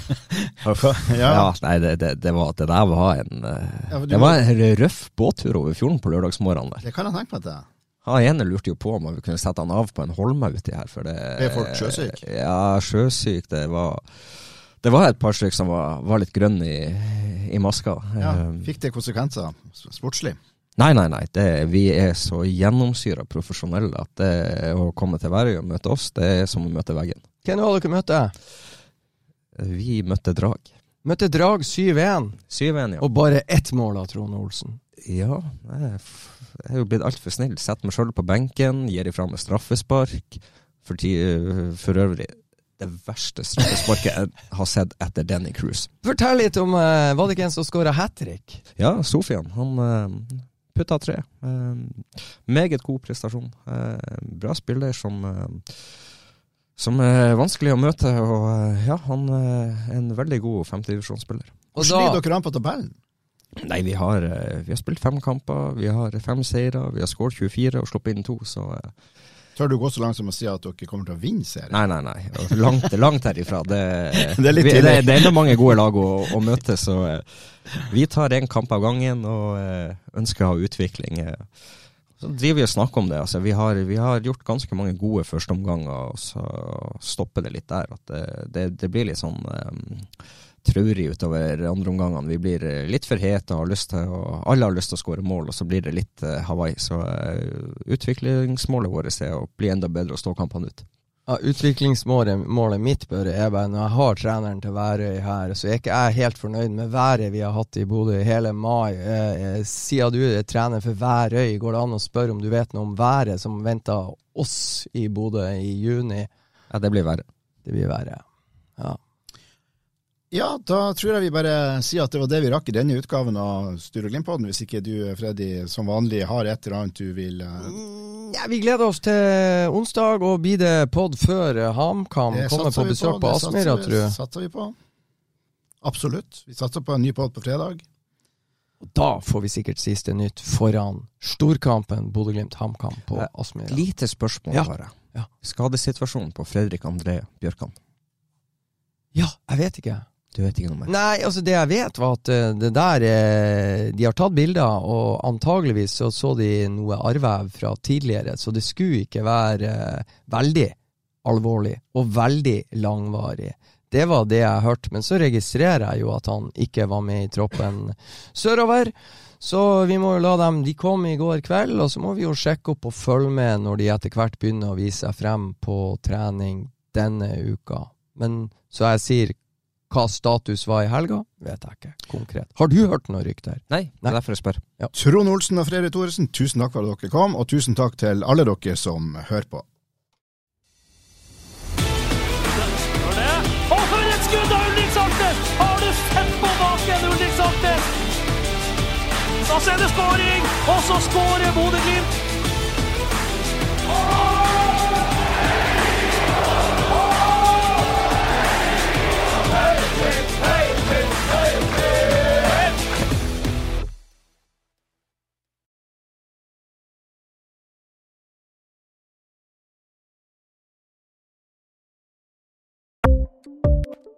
ja. ja. nei, det, det, det, var, det, der var en eh, ja, Det var en røff båttur over fjorden på lørdagsmorgenen. Det kan jeg tenke meg er Han ene lurte jo på om vi kunne sette han av på en holme uti her. For det, er folk sjøsyke? Ja, sjøsyk. Det var det var et par stykker som var, var litt grønne i, i maska. Ja, fikk det konsekvenser sportslig? Nei, nei, nei. Det, vi er så gjennomsyra profesjonelle at det å komme til Værøy og møte oss, det er som å møte veggen. Hvem var dere møtte? Vi møtte Drag. Møtte Drag 7-1. 7-1, ja. Og bare ett mål av Trond Olsen. Ja, jeg er jo blitt altfor snill. Setter meg sjøl på benken, gir ifra meg straffespark. For, for øvrig det verste straffesparket jeg har sett etter Danny Cruise. Fortell litt om uh, Var det ikke en som skåra hat trick? Ja, Sofian. Han uh, putta tre. Uh, meget god prestasjon. Uh, bra spiller som eh, som er vanskelig å møte, og eh, ja, han er en veldig god femtedivisjonsspiller. Ligger dere an på tabellen? Nei, vi har, eh, vi har spilt fem kamper, vi har fem seire, vi har skåret 24 og sluppet inn to, så eh, Tør du gå så langt som å si at dere kommer til å vinne serien? Nei, nei, nei. Langt, langt herifra. Det, Det er vi, det, det er enda mange gode lag å, å møte, så eh, vi tar én kamp av gangen og eh, ønsker å ha utvikling. Så driver vi og snakker om det. Altså, vi, har, vi har gjort ganske mange gode førsteomganger, og så stopper det litt der. At det, blir litt sånn eh, traurig utover andre omgangene. Vi blir eh, litt for hete og har lyst til å, alle har lyst til å skåre mål, og så blir det litt eh, Hawaii. Så eh, utviklingsmålet vårt er å bli enda bedre og stå kampene ut. Ja, Utviklingsmålet målet mitt Børre, er bare når jeg har treneren til Værøy her, så er ikke jeg helt fornøyd med været vi har hatt i Bodø hele mai. Eh, siden du er trener for Værøy, går det an å spørre om du vet noe om været som venter oss i Bodø i juni? Ja, det blir verre. Det blir verre, ja. Ja, da tror jeg vi bare sier at det var det vi rakk i denne utgaven av Sture Glimt-podden. Hvis ikke du, Freddy, som vanlig har et eller annet du vil eh, Ja, vi gleder oss til onsdag, og blir det pod før eh, HamKam kommer på besøk på på Aspmyra, tror jeg. Det satser vi på. Absolutt. Vi satser på en ny pod på fredag. Og da får vi sikkert siste nytt foran storkampen Bodø-Glimt-HamKam på Ja, Aspmyra. Lite spørsmål, Ja. bare. Ja. Skadesituasjonen på Fredrik André Bjørkan. Ja, jeg vet ikke. Du vet ikke noe mer? Nei, altså det jeg vet var at eh, det der eh, De har tatt bilder, og antageligvis så så de noe arrvev fra tidligere, så det skulle ikke være eh, veldig alvorlig og veldig langvarig. Det var det jeg hørte, men så registrerer jeg jo at han ikke var med i troppen sørover. Så vi må jo la dem De kom i går kveld, og så må vi jo sjekke opp og følge med når de etter hvert begynner å vise seg frem på trening denne uka. Men så jeg sier hva status var i helga, vet jeg ikke konkret. Har du hørt noe rykter? Nei, det er derfor jeg spør. Trond Olsen og Fredrik Thoresen, tusen takk for at dere kom, og tusen takk til alle dere som hører på. Og for et skudd av Ulrik Saltnes! Har du sett på baken, Ulrik Saltnes? Så er det skåring, og så skårer Bodø-Glimt.